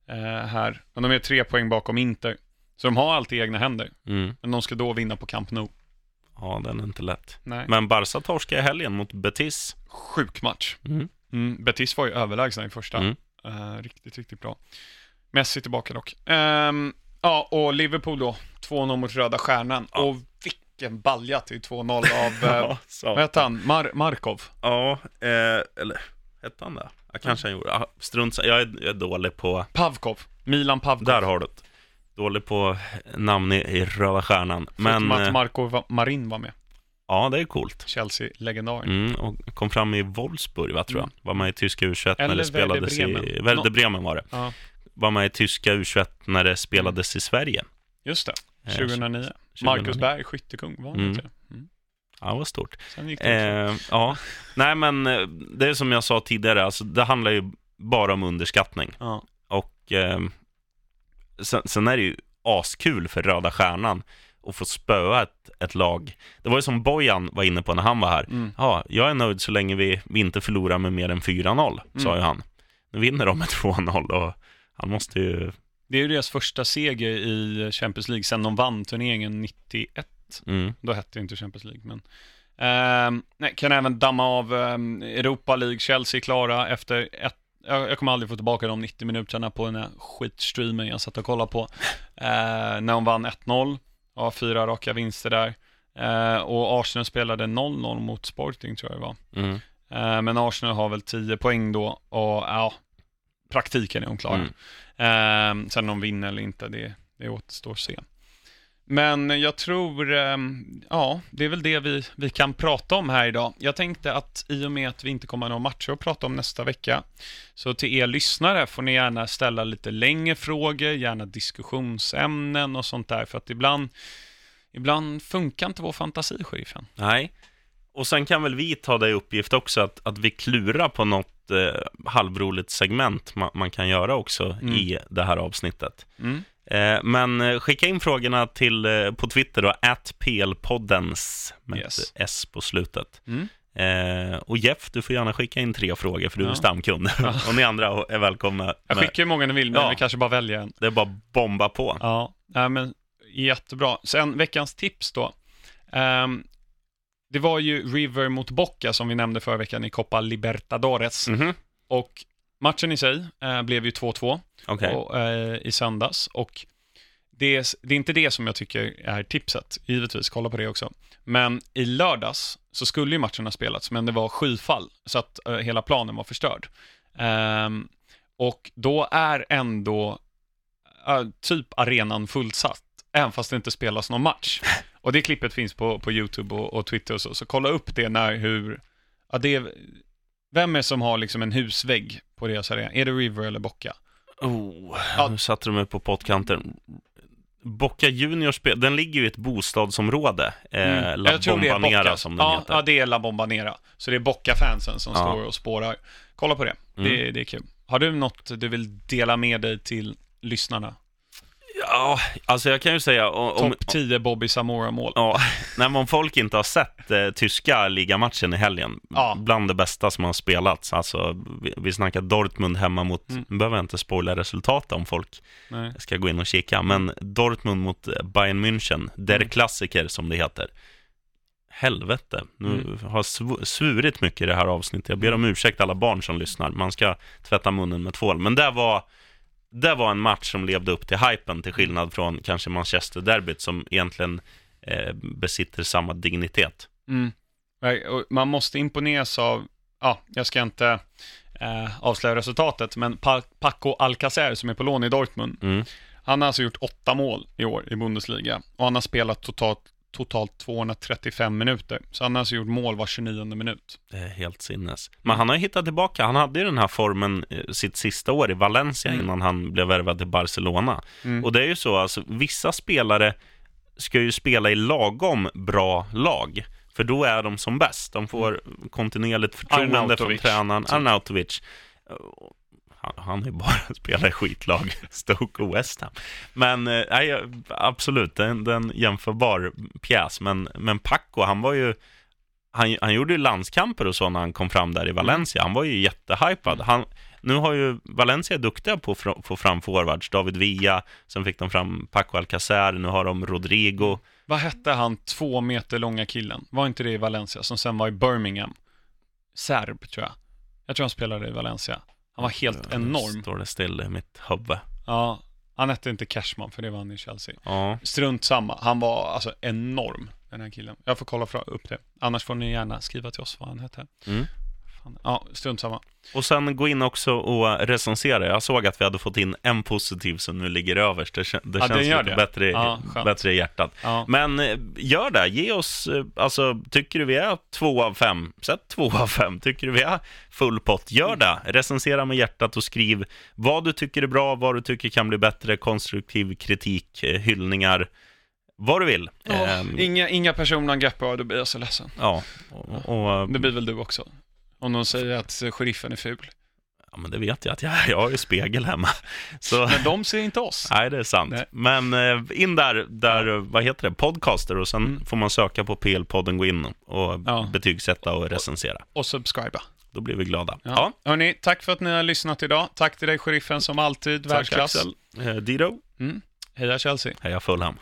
Speaker 1: Eh, här. Men de är tre poäng bakom Inter. Så de har allt i egna händer.
Speaker 2: Mm.
Speaker 1: Men de ska då vinna på Camp Nou.
Speaker 2: Ja, den är inte lätt.
Speaker 1: Nej.
Speaker 2: Men Barca torskade i helgen mot Betis.
Speaker 1: Sjuk match.
Speaker 2: Mm.
Speaker 1: Mm. Betis var ju överlägsna i första. Eh, riktigt, riktigt bra. Messi tillbaka dock. Ehm, ja, och Liverpool då. 2-0 mot Röda Stjärnan.
Speaker 2: Ja.
Speaker 1: Och vilken balja till 2-0 av, eh, vad
Speaker 2: så.
Speaker 1: heter han? Mar- Markov.
Speaker 2: Ja, eh, eller hette han det? Ja, kanske han gjorde. Ja, strunt jag är, jag är dålig på...
Speaker 1: Pavkov. Milan Pavkov.
Speaker 2: Där har du det. Dålig på namn i, i Röda Stjärnan.
Speaker 1: Men,
Speaker 2: Men
Speaker 1: att
Speaker 2: eh,
Speaker 1: Marco Va- Marin var med.
Speaker 2: Ja, det är coolt.
Speaker 1: Chelsea-legendaren.
Speaker 2: Mm, och kom fram i Wolfsburg, va, tror jag.
Speaker 1: Mm.
Speaker 2: Var med i tyska U21 när
Speaker 1: Eller
Speaker 2: det spelades
Speaker 1: Werder
Speaker 2: i...
Speaker 1: Bremen.
Speaker 2: Werder Bremen var det.
Speaker 1: Ja,
Speaker 2: Var med i tyska U21 när det spelades i Sverige.
Speaker 1: just det.
Speaker 2: Eh,
Speaker 1: 2009.
Speaker 2: 2009.
Speaker 1: Marcus Berg, skyttekung, var han
Speaker 2: Mm.
Speaker 1: inte? Mm.
Speaker 2: Ja, var stort.
Speaker 1: Sen gick det.
Speaker 2: Eh, ja, nej men eh, det är som jag sa tidigare, alltså, det handlar ju bara om underskattning.
Speaker 1: Ja.
Speaker 2: Och eh, sen, sen är det ju askul för Röda Stjärnan att få spöa ett, ett lag. Det var ju som Bojan var inne på när han var här.
Speaker 1: Mm.
Speaker 2: Ja, jag är nöjd så länge vi, vi inte förlorar med mer än 4-0, sa
Speaker 1: Mm.
Speaker 2: ju han. Nu vinner de med 2-0 och han måste ju...
Speaker 1: Det är ju deras första seger i Champions League sen de vann turneringen 91.
Speaker 2: Mm,
Speaker 1: Då hette det inte Champions League, men... Ehm, nej, kan även damma av um, Europa League, Chelsea klara efter ett jag, jag kommer aldrig få tillbaka de 90 minuterna på den här skitstreamen jag satt och kollade på. Eh, när de vann 1-0, ja, fyra raka vinster där. Eh, och Arsenal spelade 0-0 mot Sporting tror jag det var.
Speaker 2: mm,
Speaker 1: Eh, men Arsenal har väl 10 poäng då och ja, praktiken är de klara.
Speaker 2: mm.
Speaker 1: Eh, sen om de vinner eller inte, det, det återstår att se. Men jag tror, eh, ja, det är väl det vi, vi kan prata om här idag. Jag tänkte att i och med att vi inte kommer ha några matcher att prata om nästa vecka, så till er lyssnare får ni gärna ställa lite längre frågor, gärna diskussionsämnen och sånt där, för att ibland, ibland funkar inte vår fantasi, sheriffen.
Speaker 2: Nej. Och sen kan väl vi ta det i uppgift också att, att vi klurar på något eh, halvroligt segment man, man kan göra också
Speaker 1: Mm.
Speaker 2: i det här avsnittet.
Speaker 1: Mm.
Speaker 2: Eh, men eh, skicka in frågorna till, eh, på Twitter då, at plpoddens med
Speaker 1: Yes.
Speaker 2: ett S på slutet.
Speaker 1: Mm.
Speaker 2: Eh, och Jeff, du får gärna skicka in tre frågor för du är
Speaker 1: Ja.
Speaker 2: stamkund.
Speaker 1: Ja.
Speaker 2: och ni andra är välkomna.
Speaker 1: Jag skickar hur många ni vill, men
Speaker 2: Ja.
Speaker 1: vi kanske bara väljer en.
Speaker 2: Det är bara bomba på.
Speaker 1: Ja, nej, men jättebra. Sen veckans tips då. Ehm, det var ju River mot Boca som vi nämnde förra veckan i Copa Libertadores.
Speaker 2: Mhm.
Speaker 1: Och matchen i sig eh, blev ju 2-2
Speaker 2: Okej.
Speaker 1: och, eh, i söndags. Och det är, det är inte det som jag tycker är tipset, givetvis, kolla på det också. Men i lördags så skulle ju matchen ha spelats, men det var skyfall, så att eh, hela planen var förstörd. Ehm, och då är ändå eh, typ arenan fullsatt, även fast det inte spelas någon match. Och det klippet finns på, på YouTube och, och Twitter och så, så kolla upp det när hur, ja det är, vem är det som har liksom en husvägg på deras arena? Är det River eller Boca?
Speaker 2: Oh,
Speaker 1: Ja.
Speaker 2: nu satte du mig på pottkanten. Boca Juniors, den ligger ju i ett bostadsområde. Eh,
Speaker 1: Mm.
Speaker 2: La
Speaker 1: Jag tror det är
Speaker 2: som den
Speaker 1: ja,
Speaker 2: heter.
Speaker 1: Ja, det är La Bombonera. Så det är Boca-fansen som
Speaker 2: Ja.
Speaker 1: står och spårar. Kolla på det.
Speaker 2: Mm.
Speaker 1: det. Det är kul. Har du något du vill dela med dig till lyssnarna?
Speaker 2: Ja, alltså jag kan ju säga... Om,
Speaker 1: Topp 10 Bobby Samora-mål.
Speaker 2: Ja, nej, om folk inte har sett eh, tyska ligamatchen i helgen,
Speaker 1: Ja.
Speaker 2: bland det bästa som har spelats. Alltså, vi, vi snackar Dortmund hemma mot,
Speaker 1: Mm.
Speaker 2: nu behöver jag inte spoila resultatet om folk
Speaker 1: Nej.
Speaker 2: ska gå in och kika, men Dortmund mot eh, Bayern München, der
Speaker 1: Mm.
Speaker 2: klassiker som det heter. Helvete, nu
Speaker 1: Mm.
Speaker 2: har sv- svurit mycket i det här avsnittet. Jag ber om ursäkt alla barn som lyssnar, man ska tvätta munnen med tvål. Men det var, det var en match som levde upp till hypen, till skillnad från kanske Manchester-derbyt som egentligen eh, besitter samma dignitet.
Speaker 1: Mm. Man måste imponeras av, ja, jag ska inte eh, avslöja resultatet, men pa Paco Alcacer som är på lån i Dortmund,
Speaker 2: Mm.
Speaker 1: han har alltså gjort åtta mål i år i Bundesliga och han har spelat totalt, totalt 235 minuter. Så han har alltså gjort mål var 29 minut.
Speaker 2: Det är helt sinnes. Men han har ju hittat tillbaka. Han hade ju den här formen eh, sitt sista år i Valencia
Speaker 1: Mm.
Speaker 2: innan han blev värvad till Barcelona.
Speaker 1: Mm.
Speaker 2: Och det är ju så, alltså vissa spelare ska ju spela i lagom bra lag. För då är de som bäst. De får kontinuerligt förtroende från tränaren.
Speaker 1: typ.
Speaker 2: Arnautovic. Han, han är bara spelat i skitlag, Stoke och West Ham. Men eh, nej, absolut, är en, jämförbar pjäs. Men, men Paco, han var ju han, han gjorde ju landskamper och så när han kom fram där i Valencia. Han var ju jättehypad. Han, nu har ju Valencia duktiga på att få fram forwards. David Villa, sen fick de fram Paco Alcacer, nu har de Rodrigo.
Speaker 1: Vad hette han två meter långa killen? Var inte det i Valencia som sen var i Birmingham? Serb, tror jag. Jag tror han spelade i Valencia. Han var helt enorm.
Speaker 2: Står det still i mitt huvud.
Speaker 1: Ja, han hette inte Cashman för det var han i Chelsea.
Speaker 2: Ja,
Speaker 1: Strunt samma, han var alltså enorm, den här killen. Jag får kolla upp det. Annars får ni gärna skriva till oss vad han hette.
Speaker 2: Mm.
Speaker 1: Fan. Ja, strunt samma.
Speaker 2: Och sen gå in också och recensera. Jag såg att vi hade fått in en positiv som nu ligger överst. Det, det
Speaker 1: Ja,
Speaker 2: känns lite
Speaker 1: det.
Speaker 2: bättre,
Speaker 1: Ja,
Speaker 2: bättre i hjärtat.
Speaker 1: Ja.
Speaker 2: Men eh, gör det, ge oss, eh, alltså tycker du vi är två av fem, sätt två av fem. Tycker du vi är full pott, gör det. Recensera med hjärtat och skriv vad du tycker är bra, vad du tycker kan bli bättre, konstruktiv kritik, eh, hyllningar, vad du vill. Ehm,
Speaker 1: inga, inga personangrepp bara, då blir jag så ledsen.
Speaker 2: ja, och, och,
Speaker 1: Det blir väl du också? Om de säger att sheriffen är ful.
Speaker 2: ja, men det vet jag att jag, jag har ju spegel hemma. Så...
Speaker 1: Men de ser inte oss.
Speaker 2: Nej, det är sant.
Speaker 1: Nej.
Speaker 2: Men eh, in där, där vad heter det, podcaster och sen
Speaker 1: Mm.
Speaker 2: får man söka på PL-podden, gå in och
Speaker 1: Ja.
Speaker 2: betygsätta och recensera.
Speaker 1: Och subscriba.
Speaker 2: Då blir vi glada.
Speaker 1: Ja. Hörni, tack för att ni har lyssnat idag. Tack till dig, sheriffen, som alltid.
Speaker 2: Tack
Speaker 1: Världsklass.
Speaker 2: Axel. Eh, Dido,
Speaker 1: Mm. Heja Chelsea.
Speaker 2: heja Fulham.